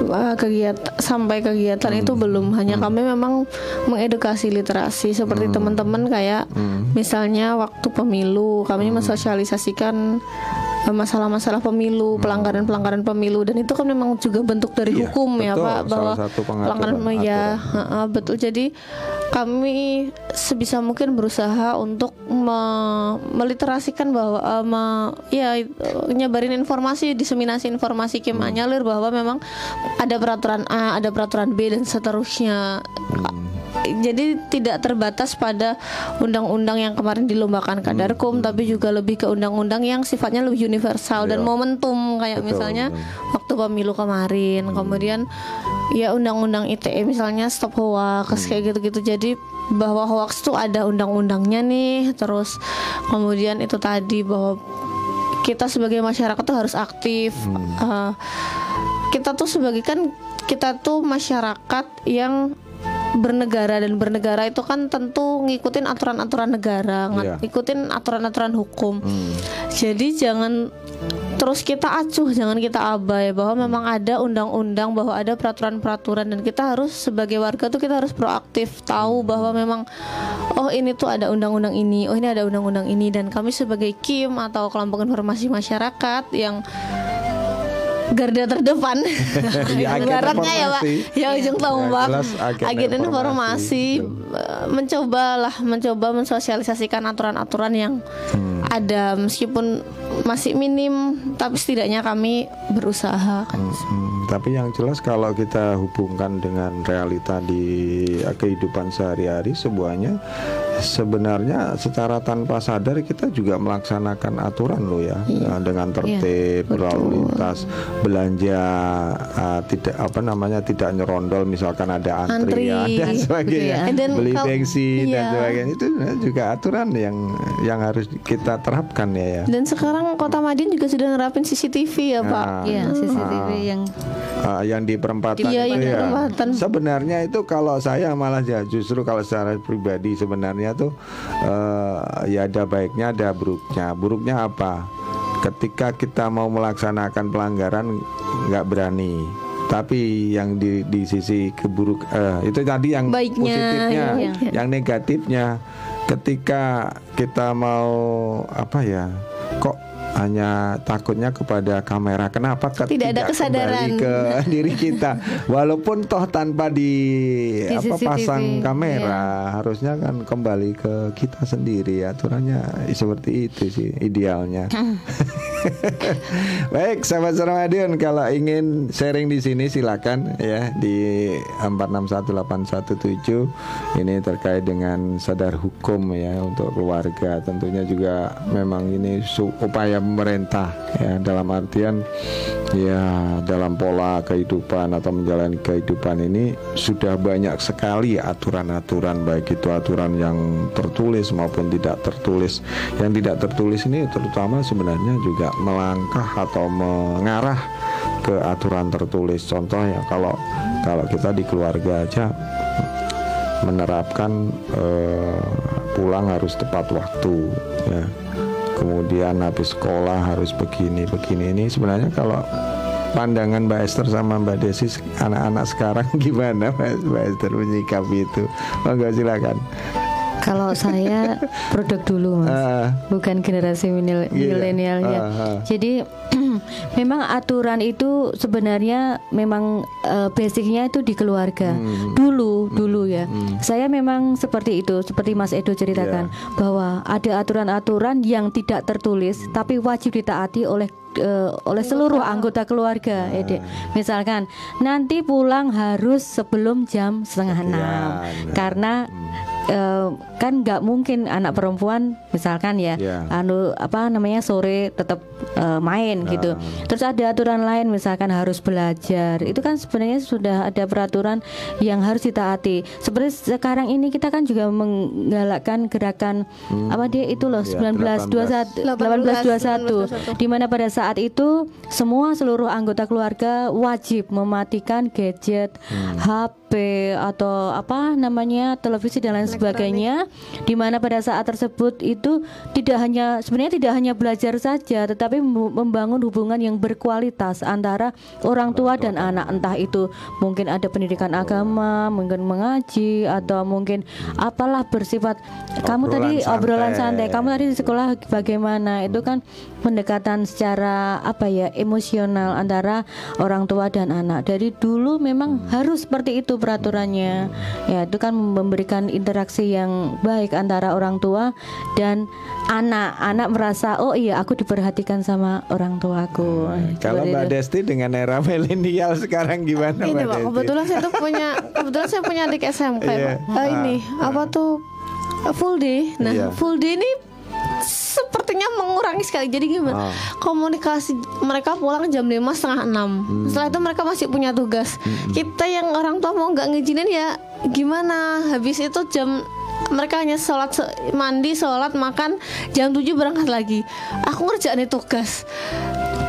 uh, kegiatan sampai kegiatan itu belum. Hanya kami memang mengedukasi literasi seperti teman-teman kayak misalnya waktu pemilu kami mensosialisasikan uh, masalah-masalah pemilu, pelanggaran-pelanggaran pemilu dan itu kan memang juga bentuk dari Iya, hukum ya betul. Pak Salah bahwa pelanggaran ya betul. Jadi kami sebisa mungkin berusaha untuk me- meliterasikan bahwa uh, me- ya nyebarin informasi diseminasi informasi Hmm. Kim Anyalir bahwa memang ada peraturan A, ada peraturan B dan seterusnya. Hmm. Jadi tidak terbatas pada undang-undang yang kemarin dilombakan Kadarkum, tapi juga lebih ke undang-undang yang sifatnya lebih universal dan Hmm. Iya. momentum kayak Betul, misalnya betul. Hmm. waktu pemilu kemarin, kemudian ya undang-undang ITE misalnya stop hoax Hmm. kayak gitu-gitu. Jadi bahwa hoax itu ada undang-undangnya nih, terus kemudian itu tadi bahwa kita sebagai masyarakat tuh harus aktif. Uh, kita tuh sebagai kan kita tuh masyarakat yang bernegara dan bernegara itu kan tentu ngikutin aturan-aturan negara, Iya. ngikutin aturan-aturan hukum. Hmm. Jadi jangan terus kita acuh, jangan kita abai bahwa memang ada undang-undang, bahwa ada peraturan-peraturan dan kita harus sebagai warga tuh kita harus proaktif tahu bahwa memang oh ini tuh ada undang-undang ini, oh ini ada undang-undang ini dan kami sebagai KIM atau kelompok informasi masyarakat yang garda terdepan. Iya, ibaratnya ya pak. ya ujung Ya, tombak jelas agen agen informasi. informasi eh, mencobalah mencoba mensosialisasikan aturan-aturan yang Hmm. ada. Meskipun masih minim tapi setidaknya kami berusaha kan Hmm, tapi yang jelas kalau kita hubungkan dengan realita di eh, kehidupan sehari-hari semuanya sebenarnya secara tanpa sadar kita juga melaksanakan aturan loh ya. Eh, dengan tertib berlalu lintas belanja eh, tidak apa namanya tidak nyerondol misalkan ada antrian Antri, dan sebagainya. Gitu ya. Dan beli bensin dan iya. sebagainya itu juga aturan yang yang harus kita terapkan ya ya. Dan sekarang kota Madiun juga sudah nerapin CCTV ya pak. Nah, Iya, CCTV yang Ah, yang di perempatan Iya, itu yang ya. perempatan. Sebenarnya itu kalau saya malah ya justru kalau secara pribadi sebenarnya tuh eh, ya ada baiknya ada buruknya. Buruknya apa? Ketika kita mau melaksanakan pelanggaran nggak berani. Tapi yang di di sisi keburuk eh, itu tadi yang Baiknya, positifnya, iya. yang negatifnya ketika kita mau apa ya? Kok hanya takutnya kepada kamera. Kenapa ke- Tidak ada kembali kesadaran. ke diri kita? Walaupun toh tanpa di, Di apa CCTV, pasang kamera, iya. harusnya kan kembali ke kita sendiri. Aturannya seperti itu sih idealnya. Baik, sahabat Sarmadion, kalau ingin sharing di sini silakan ya di 461817 ini terkait dengan sadar hukum ya untuk keluarga. Tentunya juga memang ini upaya pemerintah ya dalam artian ya dalam pola kehidupan atau menjalani kehidupan ini sudah banyak sekali aturan-aturan baik itu aturan yang tertulis maupun tidak tertulis. Yang tidak tertulis ini terutama sebenarnya juga melangkah atau mengarah ke aturan tertulis. Contoh ya kalau kalau kita di keluarga aja menerapkan eh, pulang harus tepat waktu ya. Kemudian habis sekolah harus begini begini ini sebenarnya kalau pandangan Mbak Esther sama Mbak Desi anak-anak sekarang gimana Mbak Esther menyikapi itu? Monggo silakan. kalau saya produk dulu mas Ah. bukan generasi milenial milenialnya. Ah, ah. Jadi memang aturan itu sebenarnya memang eh, basicnya itu di keluarga. Hmm. Dulu, dulu ya. Saya memang seperti itu, seperti Mas Edo ceritakan Iya. bahwa ada aturan-aturan yang tidak tertulis tapi wajib ditaati oleh eh, oleh seluruh anggota keluarga, Ah. Ede. Misalkan nanti pulang harus sebelum jam setengah enam Sekian. karena eh, kan nggak mungkin anak perempuan misalkan ya Ya. anu apa namanya sore tetap eh, main gitu. Terus ada aturan lain misalkan harus belajar. Itu kan sebenarnya sudah ada peraturan yang harus ditaati. Seperti sekarang ini kita kan juga menggalakkan gerakan apa dia itu loh Ya, 1921 1821 di mana pada saat itu semua seluruh anggota keluarga wajib mematikan gadget, HP atau apa namanya televisi dan lain sebagainya di mana pada saat tersebut itu tidak hanya sebenarnya tidak hanya belajar saja tetapi mem- membangun hubungan yang berkualitas antara orang tua dan anak. Entah itu mungkin ada pendidikan agama, mungkin mengaji atau mungkin apalah bersifat. Kamu Obrolan tadi obrolan santai. santai, kamu tadi di sekolah bagaimana itu kan pendekatan secara apa ya emosional antara orang tua dan anak dari dulu memang harus seperti itu peraturannya ya itu kan memberikan interaksi yang baik antara orang tua dan anak anak merasa oh iya aku diperhatikan sama orang tuaku Kalau Seperti Mbak itu. Desti dengan era milenial sekarang gimana Ini Mbak pak, Desti? kebetulan saya tuh punya kebetulan saya punya adik SMP Iya. pak. Eh, ini apa tuh full day. Nah Iya. full day ini sepertinya mengurangi sekali. Jadi gimana? Ah. Komunikasi mereka pulang jam lima setengah enam. Hmm. Setelah itu mereka masih punya tugas. Kita yang orang tua mau nggak ngizinin ya gimana? Habis itu jam mereka hanya sholat mandi sholat makan jam 7 berangkat lagi aku ngerjain tugas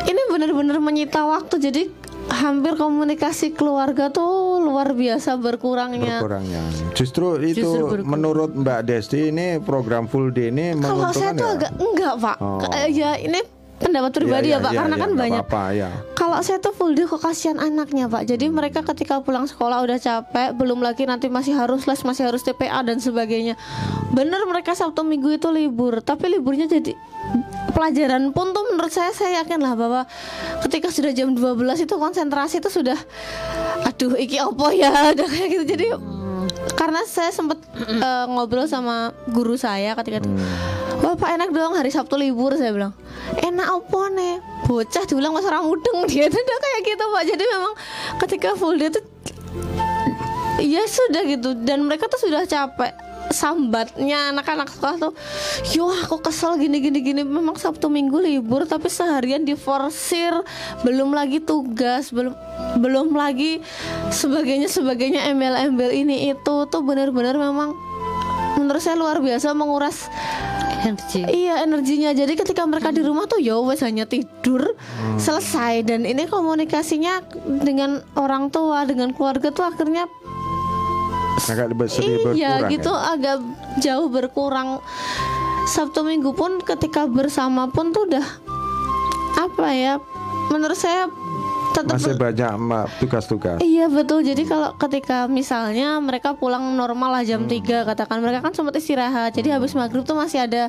ini benar-benar menyita waktu jadi hampir komunikasi keluarga tuh luar biasa berkurangnya berkurangnya. Justru itu Justru berkurang. menurut Mbak Desti ini program full day ini kalau saya tuh ya? agak enggak pak Oh. Ya ini pendapat pribadi Iya, ya pak. iya, karena iya, kan banyak apa-apa, ya. kalau saya tuh full day kok kasihan anaknya pak. Jadi Hmm. mereka ketika pulang sekolah udah capek belum lagi nanti masih harus les masih harus TPA dan sebagainya. Bener mereka Sabtu Minggu itu libur tapi liburnya jadi pelajaran pun tuh menurut saya saya yakin lah bahwa ketika sudah jam 12 itu konsentrasi itu sudah aduh iki opo ya? Udah kayak gitu. Jadi karena saya sempat eh, ngobrol sama guru saya ketika itu. Bapak enak dong hari Sabtu libur saya bilang. Enak apa nih bocah diulang mas orang mudeng dia tuh udah kayak gitu pak. Jadi memang ketika full day tuh ya sudah gitu. Dan mereka tuh sudah capek sambatnya anak-anak sekolah tuh yo aku kesel gini gini gini. Memang Sabtu Minggu libur tapi seharian diforsir. Belum lagi tugas belum belum lagi sebagainya sebagainya embel-embel ini itu. Tuh benar-benar memang menurut saya luar biasa menguras Energi. Iya energinya. Jadi ketika mereka di rumah tuh ya wes hanya tidur selesai. Dan ini komunikasinya dengan orang tua dengan keluarga tuh akhirnya agak lebih sedih iya berkurang gitu ya? agak jauh berkurang Sabtu Minggu pun ketika bersama pun tuh udah apa ya menurut saya tetap Masih banyak tugas-tugas. Iya betul. Jadi kalau ketika misalnya mereka pulang normal lah jam 3 katakan mereka kan sempat istirahat. Jadi habis maghrib tuh masih ada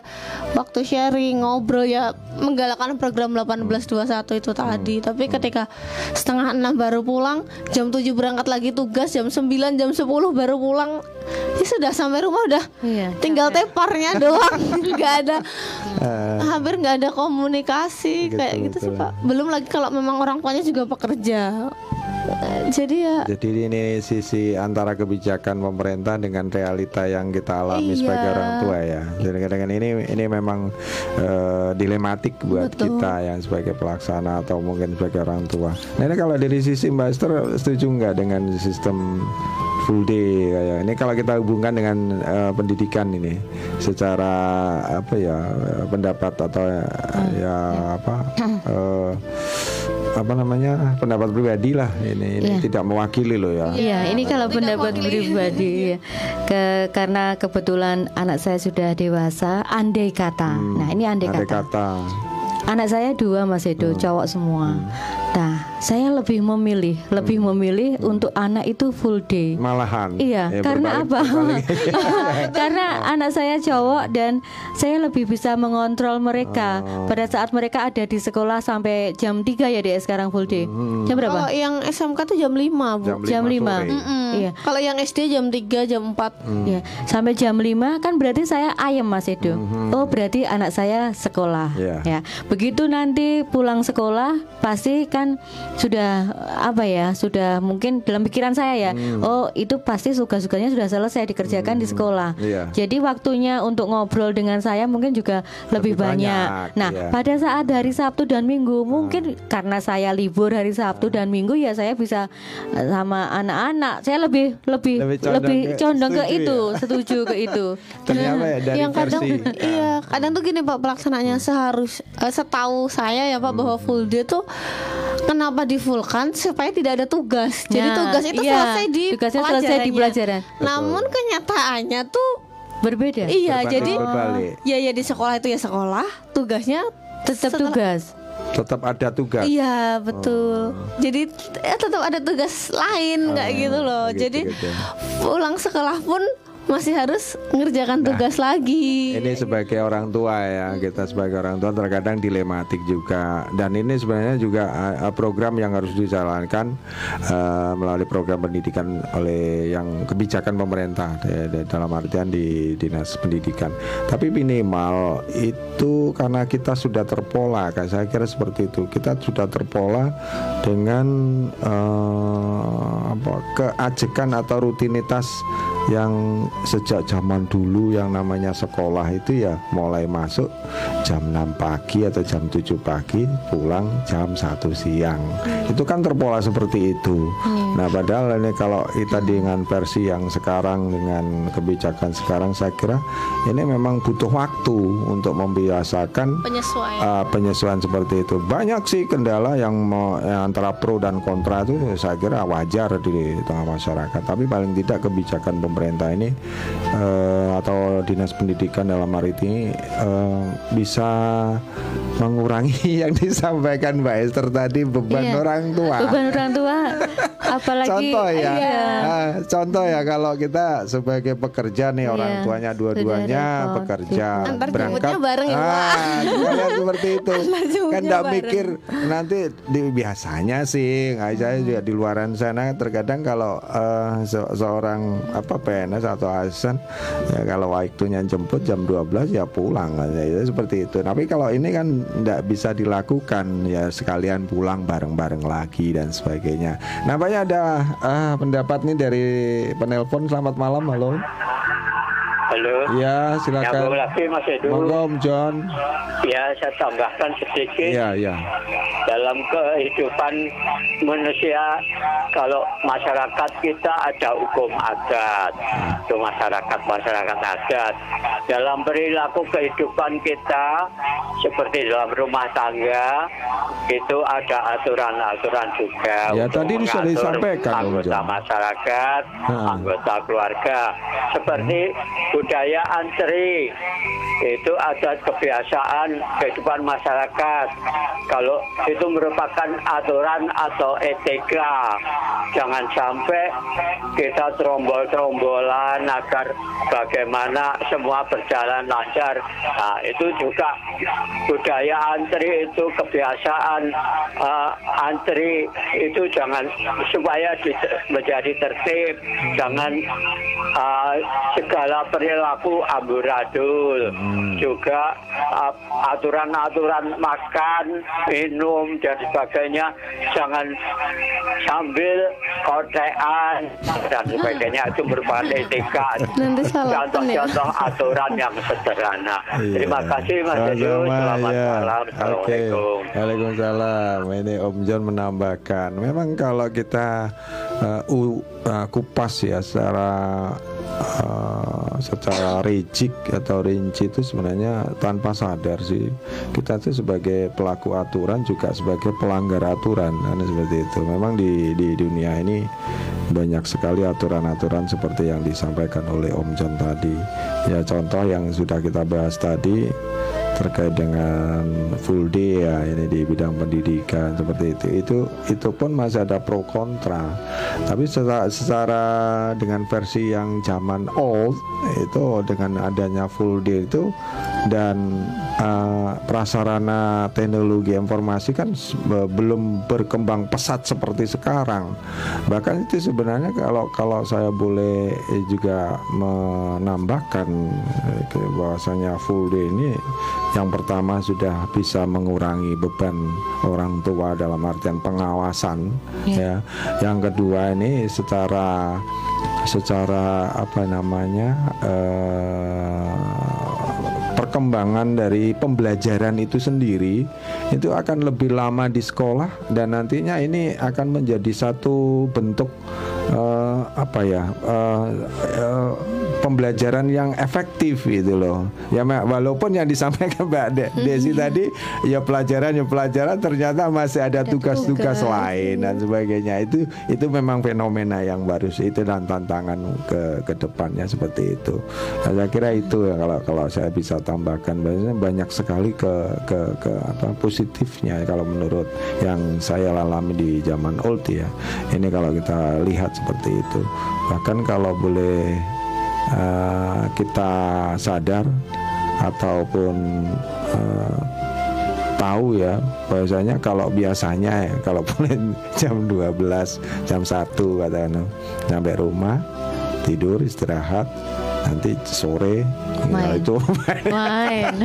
waktu sharing, ngobrol ya menggalakkan program 1821 itu tadi. Tapi ketika setengah enam baru pulang, jam 7 berangkat lagi tugas, jam 9, jam 10 baru pulang. Ya sudah sampai rumah udah Iya. tinggal teparnya doang. nggak ada Eh, hampir nggak ada komunikasi Gitu, kayak gitu sih betul. Pak. Belum lagi kalau memang orang tuanya juga pekerja. Jadi ya Jadi ini sisi antara kebijakan pemerintah dengan realita yang kita alami Iya. sebagai orang tua ya. Jadi kadang ini ini memang eh, dilematik buat Betul. kita yang sebagai pelaksana atau mungkin sebagai orang tua. Nah ini kalau dari sisi Mbak Esther setuju nggak dengan sistem full day kayak ini kalau kita hubungkan dengan eh, pendidikan ini secara apa ya pendapat atau eh, ya apa eh, apa namanya pendapat pribadi lah ini ini Iya. tidak mewakili loh ya. Iya, ini kalau pendapat pribadi ya. Ke, karena kebetulan anak saya sudah dewasa, andai kata. nah, ini andai, Andai kata. kata. Anak saya dua Mas Edo, cowok semua. Nah, saya lebih memilih, lebih memilih untuk anak itu full day. malahan. Iya, Ya, karena berbalik- apa? berbalik. karena anak saya cowok dan saya lebih bisa mengontrol mereka Oh. pada saat mereka ada di sekolah sampai jam 3 ya dia sekarang full day. Jam berapa? kalau yang SMK tuh jam 5 Bu. Jam Jam 5. lima sore. Mm. Iya. Kalau yang SD jam 3, jam 4. Ya, sampai jam 5 kan berarti saya ayam Mas Edo. Oh, berarti anak saya sekolah. Iya. Ya. Begitu nanti pulang sekolah pasti kan sudah apa ya sudah mungkin dalam pikiran saya ya Hmm. oh itu pasti tugas-tugasnya sudah selesai dikerjakan di sekolah iya. jadi waktunya untuk ngobrol dengan saya mungkin juga lebih, Lebih banyak, banyak. nah iya. pada saat hari Sabtu dan Minggu mungkin karena saya libur hari Sabtu dan Minggu ya saya bisa eh, sama anak-anak saya lebih lebih Lebih lebih condong ke- condong, ke setuju itu ya? setuju ke itu Ternyata ya dari yang kadang versi iya kadang tuh gini pak pelaksanaannya seharus eh, setahu saya ya pak bahwa Hmm. full day tuh kenapa di fullkan supaya tidak ada tugas jadi Nah, tugas itu iya, selesai di tugasnya selesai di pelajaran. namun kenyataannya tuh berbeda iya Berbanding jadi berbalik. ya ya di sekolah itu ya sekolah tugasnya tetap setelah- tugas tetap ada tugas. Iya betul. Jadi eh, tetap ada tugas lain nggak gitu loh. gitu, Jadi gitu. pulang sekolah pun masih harus mengerjakan tugas lagi. Ini sebagai orang tua ya, kita sebagai orang tua terkadang dilematik juga. Dan ini sebenarnya juga uh, program yang harus dijalankan uh, melalui program pendidikan oleh yang kebijakan pemerintah di- di- dalam artian di dinas pendidikan. Tapi minimal itu karena kita sudah terpola, kan saya kira seperti itu. Kita sudah terpola dengan uh, apa keajekan atau rutinitas yang sejak zaman dulu yang namanya sekolah itu ya mulai masuk jam 6 pagi atau jam 7 pagi pulang jam 1 siang itu kan terpola seperti itu nah padahal ini kalau kita dengan versi yang sekarang dengan kebijakan sekarang saya kira ini memang butuh waktu untuk membiasakan Penyesuaian. uh, penyesuaian seperti itu. Banyak sih kendala yang, mau, yang antara pro dan kontra itu saya kira wajar di tengah masyarakat. Tapi paling tidak kebijakan pemerintah ini uh, atau dinas pendidikan dalam hari ini uh, bisa mengurangi yang disampaikan Mbak Esther tadi beban Iya. orang tua. beban orang tua apalagi contoh ya, iya. Ah, contoh ya kalau kita sebagai pekerja nih orang Iya, tuanya sudah dua-duanya gitu. Antar berangkat bareng ya, ah, seperti itu kan tidak bareng. mikir nanti di, biasanya sih nggak saya juga di luaran sana terkadang kalau eh, se- seorang apa PNS atau ASN ya kalau waktunya jemput jam 12 ya pulang kan ya, itu seperti itu tapi kalau ini kan tidak bisa dilakukan ya sekalian pulang bareng-bareng lagi dan sebagainya. Nampaknya ada ah, pendapat nih dari penelpon. Selamat malam halo Halo. ya Nyambung silakan lagi Mas Edu. monggo Om John. Ya, saya tambahkan sedikit. ya ya dalam kehidupan manusia kalau masyarakat kita ada hukum adat. Itu masyarakat masyarakat adat. Dalam perilaku kehidupan kita seperti dalam rumah tangga itu ada aturan-aturan juga Ya, tadi sudah disampaikan, anggota masyarakat Ha. anggota keluarga. Seperti budaya antri itu ada kebiasaan kehidupan masyarakat. Kalau itu merupakan aturan atau etika. Jangan sampai kita terombol-terombolan agar bagaimana semua berjalan lancar. Nah itu juga budaya antri itu kebiasaan eh, antri itu jangan supaya di- menjadi tertib. Jangan eh, segala perilaku amburadul. Juga uh, aturan-aturan makan minum dan sebagainya. Jangan sambil kotean dan sebagainya itu merupakan etika contoh-contoh aturan yang sederhana. Terima Iya. kasih Mas Sama-sama, selamat ya. malam. Assalamualaikum. Waalaikumsalam. Ini Om John menambahkan, memang kalau kita uh, u- uh, kupas ya secara uh, secara rigid atau rinci itu sebenarnya tanpa sadar sih kita tuh sebagai pelaku aturan juga sebagai pelanggar aturan kan seperti itu. Memang di di dunia ini banyak sekali aturan-aturan seperti yang disampaikan oleh Om John tadi. Ya contoh yang sudah kita bahas tadi terkait dengan full day ya ini di bidang pendidikan seperti itu itu itu pun masih ada pro kontra tapi secara, secara dengan versi yang zaman old itu dengan adanya full day itu dan uh, prasarana teknologi informasi kan belum berkembang pesat seperti sekarang. Bahkan itu sebenarnya kalau kalau saya boleh juga menambahkan eh, bahwasanya full day ini yang pertama sudah bisa mengurangi beban orang tua dalam artian pengawasan yeah. ya. Yang kedua ini secara secara apa namanya uh, perkembangan dari pembelajaran itu sendiri itu akan lebih lama di sekolah dan nantinya ini akan menjadi satu bentuk uh, apa ya uh, uh, pembelajaran yang efektif gitu loh. Ya walaupun yang disampaikan Mbak De Desi tadi ya pelajaran ya pelajaran ternyata masih ada tugas-tugas lain dan sebagainya. Itu itu memang fenomena yang baru itu dan tantangan ke ke depannya seperti itu. Nah, saya kira itu ya kalau kalau saya bisa tambahkan banyak banyak sekali ke ke ke apa positifnya kalau menurut yang saya alami di zaman old ya. Ini kalau kita lihat seperti itu. Bahkan kalau boleh uh, kita sadar ataupun uh, tahu ya bahwasanya kalau biasanya ya kalau boleh jam 12 jam 1 katakan sampai rumah tidur istirahat nanti sore main. itu main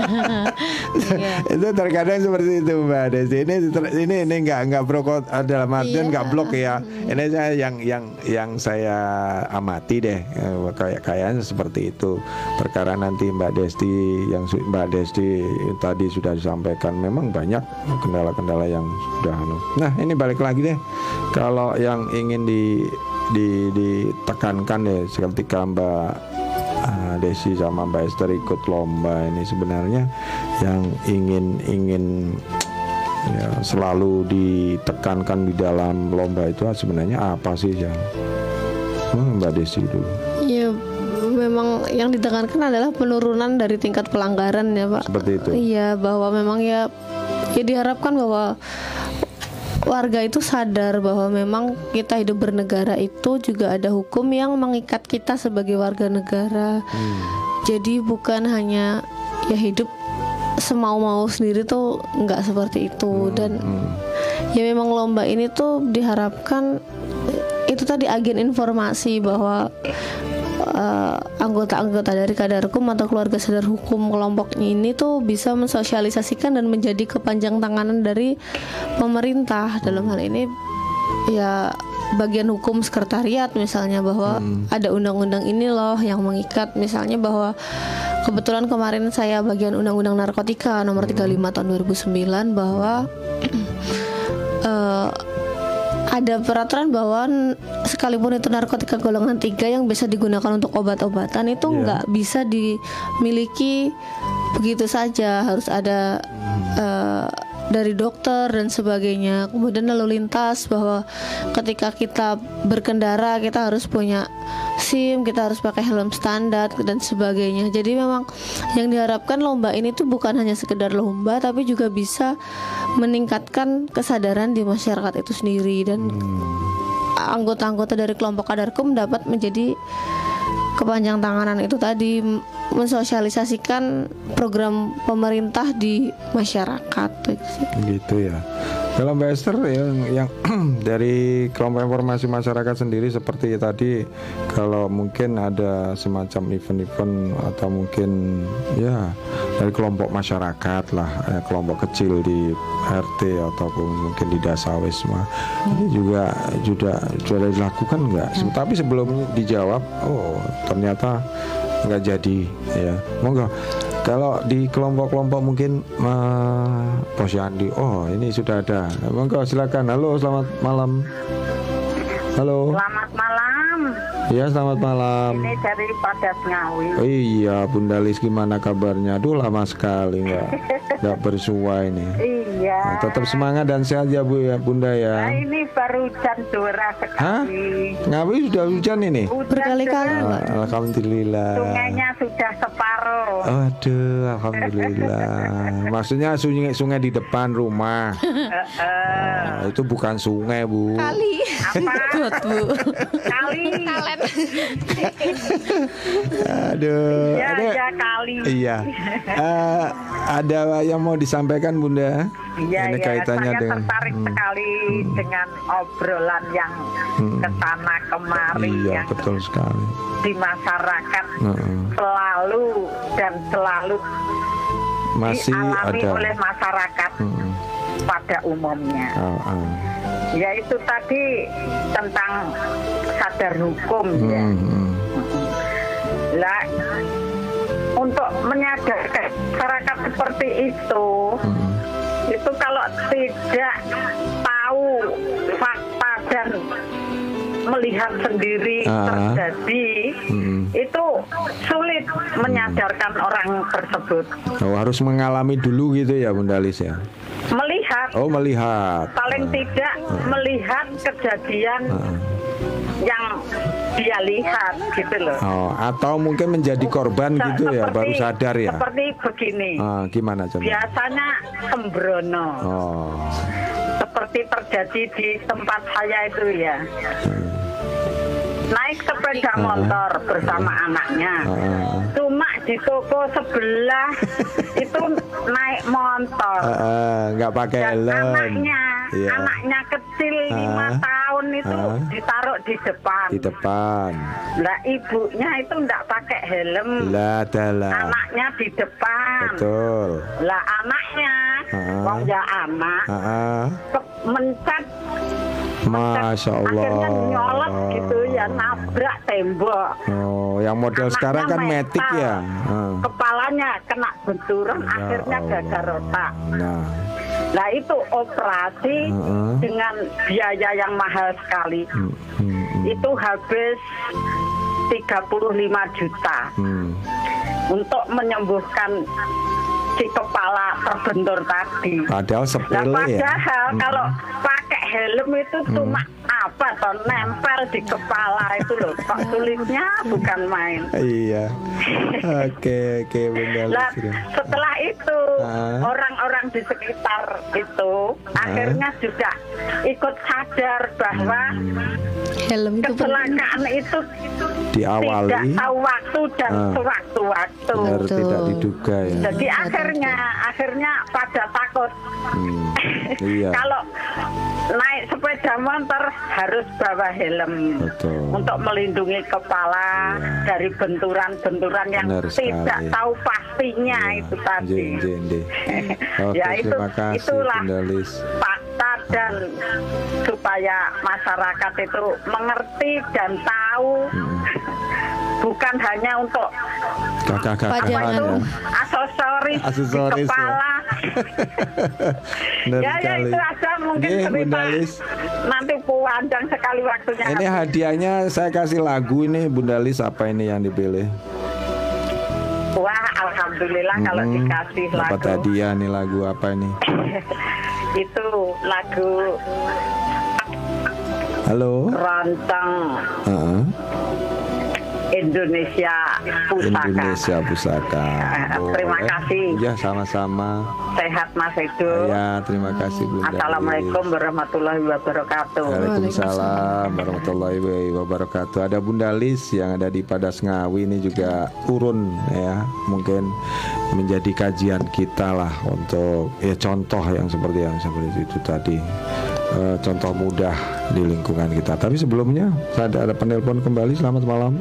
yeah. itu terkadang seperti itu mbak Desi ini ini ini nggak nggak pro dalam artian nggak yeah. blok ya ini saya yang yang yang saya amati deh eh, kayak kayaknya seperti itu perkara nanti mbak Desti yang mbak Desti tadi sudah disampaikan memang banyak kendala-kendala yang sudah anu. nah ini balik lagi deh kalau yang ingin di di ditekankan ya ketika Mbak Desi sama Mbak Esther ikut lomba ini sebenarnya yang ingin ingin ya selalu ditekankan di dalam lomba itu sebenarnya apa sih yang hmm, Mbak Desi dulu? Ya memang yang ditekankan adalah penurunan dari tingkat pelanggaran ya Pak. Seperti itu. Iya bahwa memang ya ya diharapkan bahwa warga itu sadar bahwa memang kita hidup bernegara itu juga ada hukum yang mengikat kita sebagai warga negara. Hmm. Jadi bukan hanya ya hidup semau-mau sendiri tuh nggak seperti itu hmm. dan hmm. ya memang lomba ini tuh diharapkan itu tadi agen informasi bahwa anggota-anggota uh, dari Kadarkum atau keluarga sadar hukum kelompoknya ini tuh bisa mensosialisasikan dan menjadi kepanjang tanganan dari pemerintah dalam hal ini ya bagian hukum sekretariat misalnya bahwa hmm. ada undang-undang ini loh yang mengikat misalnya bahwa kebetulan kemarin saya bagian undang-undang narkotika nomor 35 hmm. tahun 2009 bahwa uh, ada peraturan bahwa sekalipun itu narkotika golongan tiga yang bisa digunakan untuk obat-obatan itu yeah. nggak bisa dimiliki begitu saja harus ada uh, dari dokter dan sebagainya. Kemudian lalu lintas bahwa ketika kita berkendara kita harus punya SIM kita harus pakai helm standar dan sebagainya. Jadi memang yang diharapkan lomba ini tuh bukan hanya sekedar lomba tapi juga bisa meningkatkan kesadaran di masyarakat itu sendiri. Dan anggota-anggota dari kelompok kadarkum dapat menjadi kepanjang tanganan itu tadi mensosialisasikan program pemerintah di masyarakat gitu ya kalau Mbak Esther yang, yang dari kelompok informasi masyarakat sendiri seperti tadi kalau mungkin ada semacam event-event atau mungkin ya dari kelompok masyarakat lah eh, kelompok kecil di RT ataupun mungkin di Dasawisma hmm. ini juga juga sudah dilakukan nggak? Hmm. Tapi sebelum dijawab, oh ternyata nggak jadi ya. Monggo. Kalau di kelompok-kelompok mungkin uh, Posyandu oh ini sudah ada. Monggo silakan. Halo selamat malam. Halo. Selamat malam. Ya selamat malam. Ini dari Padat Ngawi. Oh, iya Bunda Lis gimana kabarnya? Aduh lama sekali nggak nggak bersua ini. Iya. Nah, tetap semangat dan sehat ya Bu ya Bunda ya. Nah, ini baru hujan deras sekali. Hah? Ngawi sudah hujan ini? Berkali-kali. Alhamdulillah. Sungainya sudah separuh. Aduh, alhamdulillah. Maksudnya sungai sungai di depan rumah. Heeh. Oh, itu bukan sungai, Bu. Kali. Apa? Bu. Kali. Aduh. Ya, ada- ya kali. Iya. Eh, ada yang mau disampaikan, Bunda? Iya, Ini ya, kaitannya saya dengan tertarik Hmm. sekali dengan obrolan yang Hmm. ke sana kemari Iya, yang betul sekali. di masyarakat Heeh. selalu dan selalu Masih dialami ada. oleh masyarakat Hmm. pada umumnya. Oh, oh. Yaitu tadi tentang sadar hukum ya. Hmm, hmm. Lah untuk menyadarkan masyarakat seperti itu, Hmm. Itu kalau tidak tahu fakta dan melihat sendiri Ah. terjadi, Hmm. itu sulit menyadarkan orang tersebut. Oh, harus mengalami dulu gitu ya, Bunda Lis ya. Melihat, Oh, melihat. paling Ah. tidak melihat kejadian Ah. Yang dia lihat gitu loh. Oh, atau mungkin menjadi korban Se- gitu ya, baru sadar ya. Seperti begini. Ah, gimana coba? Biasanya sembrono. Oh. Seperti terjadi di tempat saya itu ya. Naik sepeda motor bersama anaknya. Cuma di toko sebelah itu naik motor. Nggak pakai Dan helm. anaknya, Iya. anaknya kecil lima Ah. tahun itu ditaruh di depan. Di depan. Lah ibunya itu enggak pakai helm. Lah, dalah. Anaknya di depan. Betul. Lah anaknya, wong ya anak, mencet Masya Allah. akhirnya nyolot gitu ya nabrak tembok. Oh, yang model Anaknya sekarang kan metik ya. Ah. Kepalanya kena benturan, Ya akhirnya Allah. gagal otak. Nah, Nah itu operasi Heeh. dengan biaya yang mahal sekali. hmm, hmm, hmm, Itu habis 35 juta hmm. untuk menyembuhkan si kepala terbentur tadi. Padahal Nah, sepele ya. padahal Hmm. kalau pakai helm itu cuma apa toh nempel di kepala itu loh. Kok sulitnya bukan main. Iya. Oke, oke Lis. setelah itu Ah. orang-orang di sekitar itu akhirnya juga ikut sadar bahwa Helm itu kecelakaan itu tidak Diawali tahu waktu dan Ah. sewaktu-waktu. benar tidak diduga ya. Jadi akhirnya akhirnya pada takut Hmm, Iya. kalau naik sepeda motor harus bawa helm Betul. untuk melindungi kepala Iya. dari benturan-benturan yang Benar sekali. tidak tahu pastinya Iya. itu tadi. Nggih, nggih, nggih. Oke, Ya, itu- kasih itulah. Bunda Lis. fakta dan supaya masyarakat itu mengerti dan tahu Hmm. bukan hanya untuk itu ya. aksesoris, Aksesoris, di ya. kepala. Ya, ya itu aja mungkin Nggih, cerita. Nanti panjang sekali waktunya. Ini hadiahnya saya kasih lagu ini Bunda Lis apa ini yang dipilih? Wah, alhamdulillah kalau Mm-mm. dikasih Dapat lagu hadiah nih lagu apa ini? itu lagu Halo. Rontong Heeh. Indonesia Pusaka. Indonesia Pusaka. Eh, terima kasih. Ya, sama-sama. Sehat Mas Edo. Ya, terima kasih Bunda. Assalamualaikum warahmatullahi wabarakatuh. Waalaikumsalam warahmatullahi wabarakatuh. Ada Bunda Lis yang ada di Padas Ngawi ini juga urun ya, mungkin menjadi kajian kita lah untuk ya contoh yang seperti yang seperti itu tadi. Eh, contoh mudah di lingkungan kita. Tapi sebelumnya saya ada, ada penelpon kembali. Selamat malam.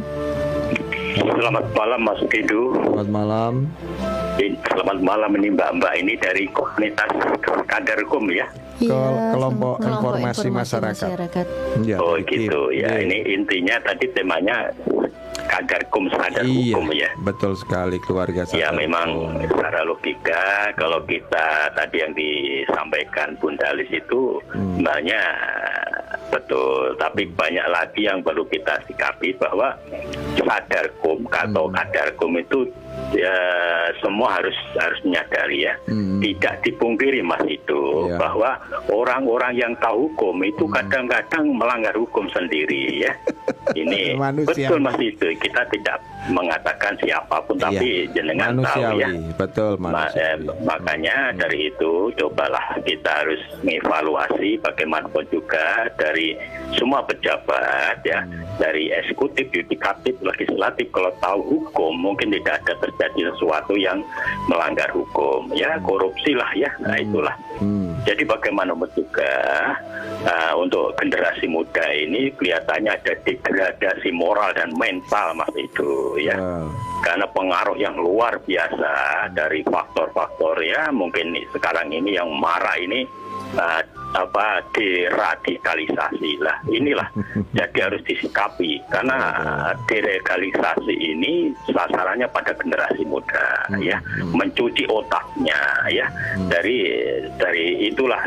Selamat malam Mas Edu. Selamat malam. Selamat malam ini Mbak-mbak ini dari komunitas Kadarkum ya. Ke Iya, kelompok kelompok informasi masyarakat. masyarakat. Ya, Oh gitu KIP. ya. Iya. Ini intinya tadi temanya Kadarkum sadar Iya, hukum ya. betul sekali keluarga Ya sadar memang hukum. secara logika kalau kita tadi yang disampaikan Bunda Lis itu Hmm. sebenarnya betul, tapi banyak lagi yang perlu kita sikapi bahwa sadarkum atau Hmm. kadarkum itu ya semua harus harus menyadari ya Hmm. tidak dipungkiri mas itu Iya. bahwa orang-orang yang tahu hukum itu kadang-kadang melanggar hukum sendiri ya ini Manusiawi. betul mas itu kita tidak mengatakan siapa pun tapi Iya. jenengan tahu manusiawi, ya betul Ma- eh, makanya dari itu cobalah kita harus mengevaluasi bagaimanapun juga dari semua pejabat ya. Dari eksekutif, yudikatif, legislatif kalau tahu hukum mungkin tidak ada terjadi sesuatu yang melanggar hukum. Ya korupsi lah ya. Nah itulah. Hmm. jadi bagaimanapun juga uh, untuk generasi muda ini kelihatannya ada degradasi moral dan mental mas itu ya. Wow. karena pengaruh yang luar biasa dari faktor-faktor ya. Mungkin sekarang ini yang marah ini uh, apa deradikalisasi lah. Inilah jadi harus disikapi. Karena deradikalisasi ini sasarannya pada generasi muda ya. Mencuci otaknya ya. Dari dari itulah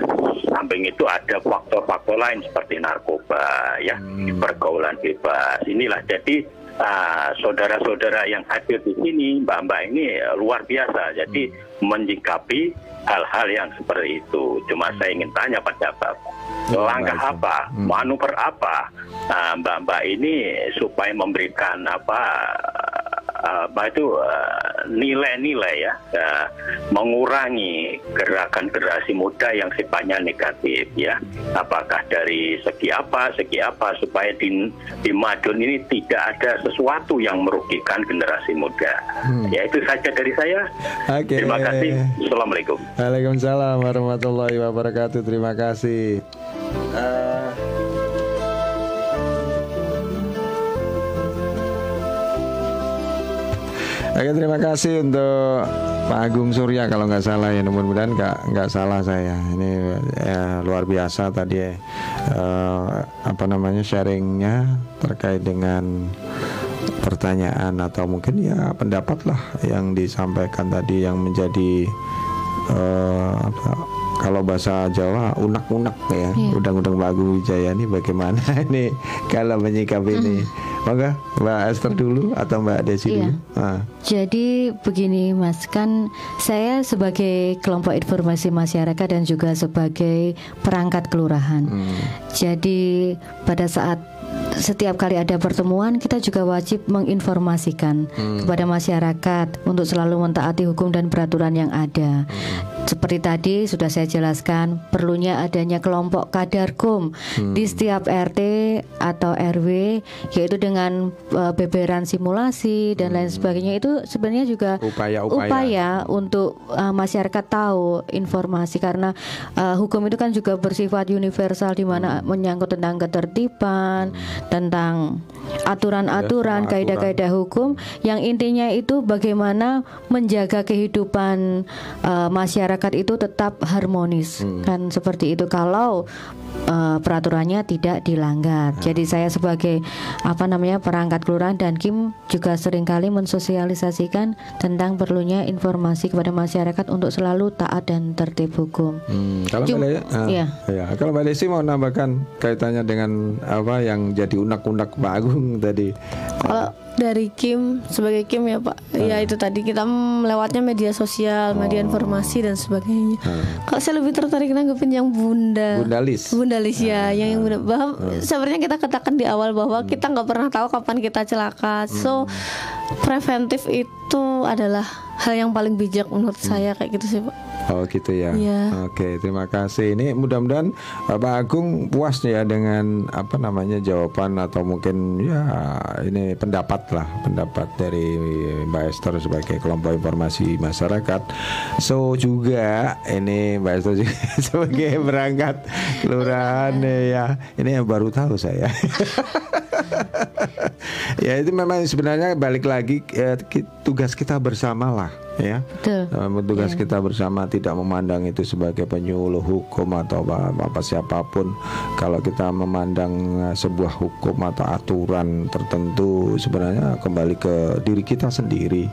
samping itu ada faktor-faktor lain seperti narkoba ya. Pergaulan bebas inilah. Jadi ah, saudara-saudara yang hadir di sini, mbak-mbak ini eh, luar biasa. Jadi menyikapi hal-hal yang seperti itu. Cuma saya ingin tanya pada bapak, langkah baik. apa, manuver apa ah, mbak-mbak ini supaya memberikan apa apa itu eh, nilai-nilai ya eh, mengurangi gerakan generasi muda yang sifatnya negatif ya apakah dari segi apa segi apa supaya di di Madun ini tidak ada sesuatu yang merugikan generasi muda ya itu saja dari saya Oke. terima kasih assalamualaikum Waalaikumsalam warahmatullahi wabarakatuh. Terima kasih. Eh, Oke terima kasih untuk Pak Agung Surya kalau nggak salah ya. Mudah-mudahan nggak nggak salah saya. Ini ya, luar biasa tadi eh, apa namanya sharingnya terkait dengan pertanyaan atau mungkin ya pendapat lah yang disampaikan tadi yang menjadi eh, apa, kalau bahasa Jawa unak-unak ya undang-undang Pak Agung Wijaya ini bagaimana ini kalau menyikapi ini Maka Mbak Esther dulu atau Mbak Desi Iya. dulu Ah. Jadi begini Mas, kan saya sebagai kelompok informasi masyarakat dan juga sebagai perangkat kelurahan. Jadi pada saat setiap kali ada pertemuan kita juga wajib menginformasikan kepada masyarakat untuk selalu mentaati hukum dan peraturan yang ada. Seperti tadi sudah saya jelaskan perlunya adanya kelompok kadarkum di setiap RT atau RW yaitu dengan uh, beberan simulasi dan lain sebagainya. Itu sebenarnya juga Upaya-upaya. upaya untuk uh, masyarakat tahu informasi karena uh, hukum itu kan juga bersifat universal di mana menyangkut tentang ketertiban, tentang aturan-aturan, Ya, kaidah-kaidah hukum. Yang intinya itu bagaimana menjaga kehidupan uh, masyarakat itu tetap harmonis kan seperti itu kalau uh, peraturannya tidak dilanggar. Jadi saya sebagai apa namanya perangkat kelurahan dan Kim juga sering kali mensosialisasikan tentang perlunya informasi kepada masyarakat untuk selalu taat dan tertib hukum. Hmm, kalau Mbak, iya. kalau Mbak Desi mau nambahkan kaitannya dengan apa yang jadi unak-unak Pak Agung tadi. Kalau dari Kim sebagai Kim ya Pak, ya itu tadi kita melewatnya media sosial, media informasi dan sebagainya. Kalau saya lebih tertarik nanggepin yang Bunda. Bundalis. Bundalis ya, yang yang bunda. Bahwa sebenarnya kita katakan di awal bahwa kita nggak pernah tahu kapan kita celaka. So preventif itu adalah hal yang paling bijak menurut saya kayak gitu sih Pak. Oh gitu ya. Iya. Oke, terima kasih. Ini mudah-mudahan Bapak Agung puas ya dengan apa namanya jawaban atau mungkin ya ini pendapat lah, pendapat dari Mbak Esther sebagai kelompok informasi masyarakat. So juga ini Mbak Esther juga sebagai perangkat kelurahan ya. Ini yang baru tahu saya. ya itu memang sebenarnya balik lagi eh, ki- tugas kita bersama lah ya. Betul. Eh, tugas kita bersama tidak memandang itu sebagai penyuluh hukum atau apa, apa siapa pun. Kalau kita memandang eh, sebuah hukum atau aturan tertentu sebenarnya kembali ke diri kita sendiri.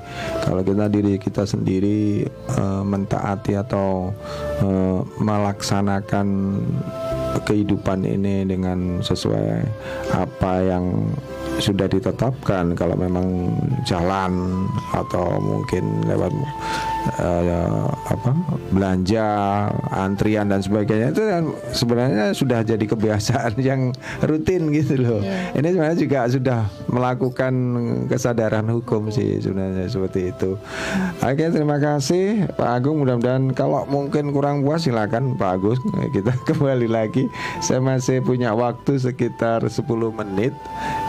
Kalau kita diri kita sendiri eh, mentaati atau eh, melaksanakan kehidupan ini dengan sesuai apa yang sudah ditetapkan kalau memang jalan atau mungkin lewat uh, apa belanja antrian dan sebagainya itu kan sebenarnya sudah jadi kebiasaan yang rutin gitu loh. Yeah. ini sebenarnya juga sudah melakukan kesadaran hukum sih sebenarnya seperti itu. Oke terima kasih Pak Agung. Mudah-mudahan kalau mungkin kurang puas silakan Pak Agus. Kita kembali lagi. Saya masih punya waktu sekitar 10 menit.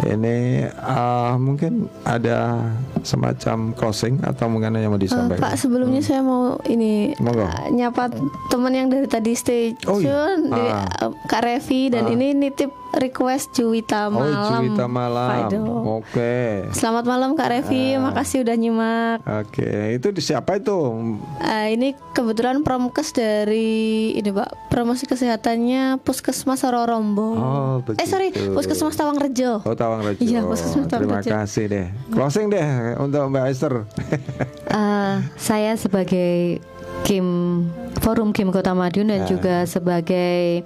Ini uh, mungkin ada semacam closing atau mungkin yang mau disampaikan uh, Pak sebelum sebelumnya hmm. saya mau ini Monggo. Uh, nyapa teman yang dari tadi stay tune oh, iya. di uh, Kak Revi dan ah. ini nitip request Juwita Malam. Oh, Juwita Malam. Oke. Okay. Selamat malam Kak Revi, uh, makasih udah nyimak. Oke, okay. itu di siapa itu? Uh, ini kebetulan promkes dari ini Pak, promosi kesehatannya Puskesmas Rorombo. Oh, begitu. Eh sorry, Puskesmas Tawangrejo. Oh, Tawangrejo. Iya, Puskesmas Tawangrejo. Terima kasih deh. Closing deh untuk Mbak Esther. uh, saya sebagai Kim Forum Kim Kota Madiun dan uh. juga sebagai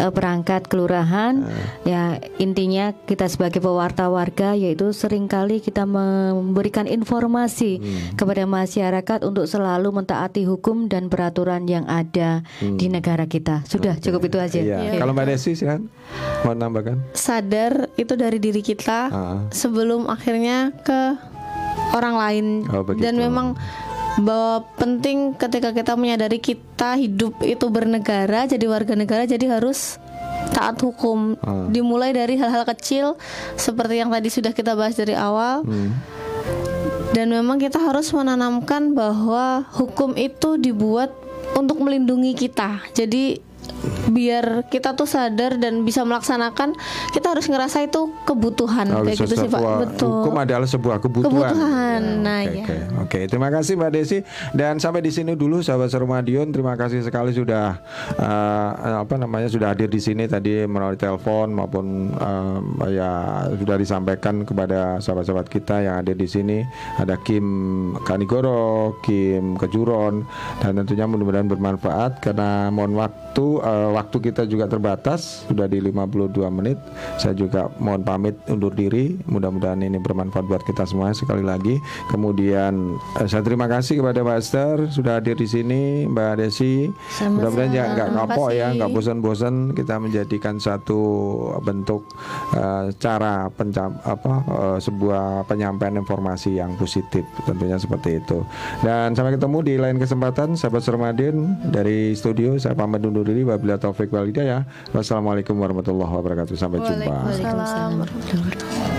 uh, perangkat kelurahan uh. ya intinya kita sebagai pewarta warga yaitu sering kali kita memberikan informasi hmm. kepada masyarakat untuk selalu mentaati hukum dan peraturan yang ada hmm. di negara kita. Sudah okay. cukup itu aja. Iya. Okay. Kalau Mbak Desi silakan mau nambahkan. Sadar itu dari diri kita uh. sebelum akhirnya ke orang lain oh, dan memang bahwa penting ketika kita menyadari kita hidup itu bernegara jadi warga negara jadi harus taat hukum hmm. dimulai dari hal-hal kecil seperti yang tadi sudah kita bahas dari awal hmm. dan memang kita harus menanamkan bahwa hukum itu dibuat untuk melindungi kita jadi biar kita tuh sadar dan bisa melaksanakan kita harus ngerasa itu kebutuhan oh, kayak gitu sih Pak. betul. Hukum adalah sebuah kebutuhan. Kebutuhan. Ya, nah okay, ya oke okay, okay. terima kasih Mbak Desi. Dan sampai di sini dulu sahabat Serumadion. Terima kasih sekali sudah uh, apa namanya sudah hadir di sini tadi melalui telepon maupun uh, ya sudah disampaikan kepada sahabat-sahabat kita yang hadir di sini. Ada Kim Kanigoro Kim Kejuron dan tentunya mudah-mudahan bermanfaat karena mohon waktu uh, waktu kita juga terbatas sudah di 52 menit. Saya juga mohon pamit undur diri. Mudah-mudahan ini bermanfaat buat kita semua sekali lagi. Kemudian uh, saya terima kasih kepada Mbak Esther sudah hadir di sini, Mbak Desi. Mudah-mudahan ya nggak kapok ya, nggak bosan-bosan kita menjadikan satu bentuk uh, cara pencam apa uh, sebuah penyampaian informasi yang positif tentunya seperti itu. Dan sampai ketemu di lain kesempatan sahabat Sermadin dari studio saya pamit undur diri wabillahi taufik wal hidayah. Wassalamualaikum warahmatullahi wabarakatuh. Sampai jumpa. Waalaikumsalam warahmatullahi wabarakatuh.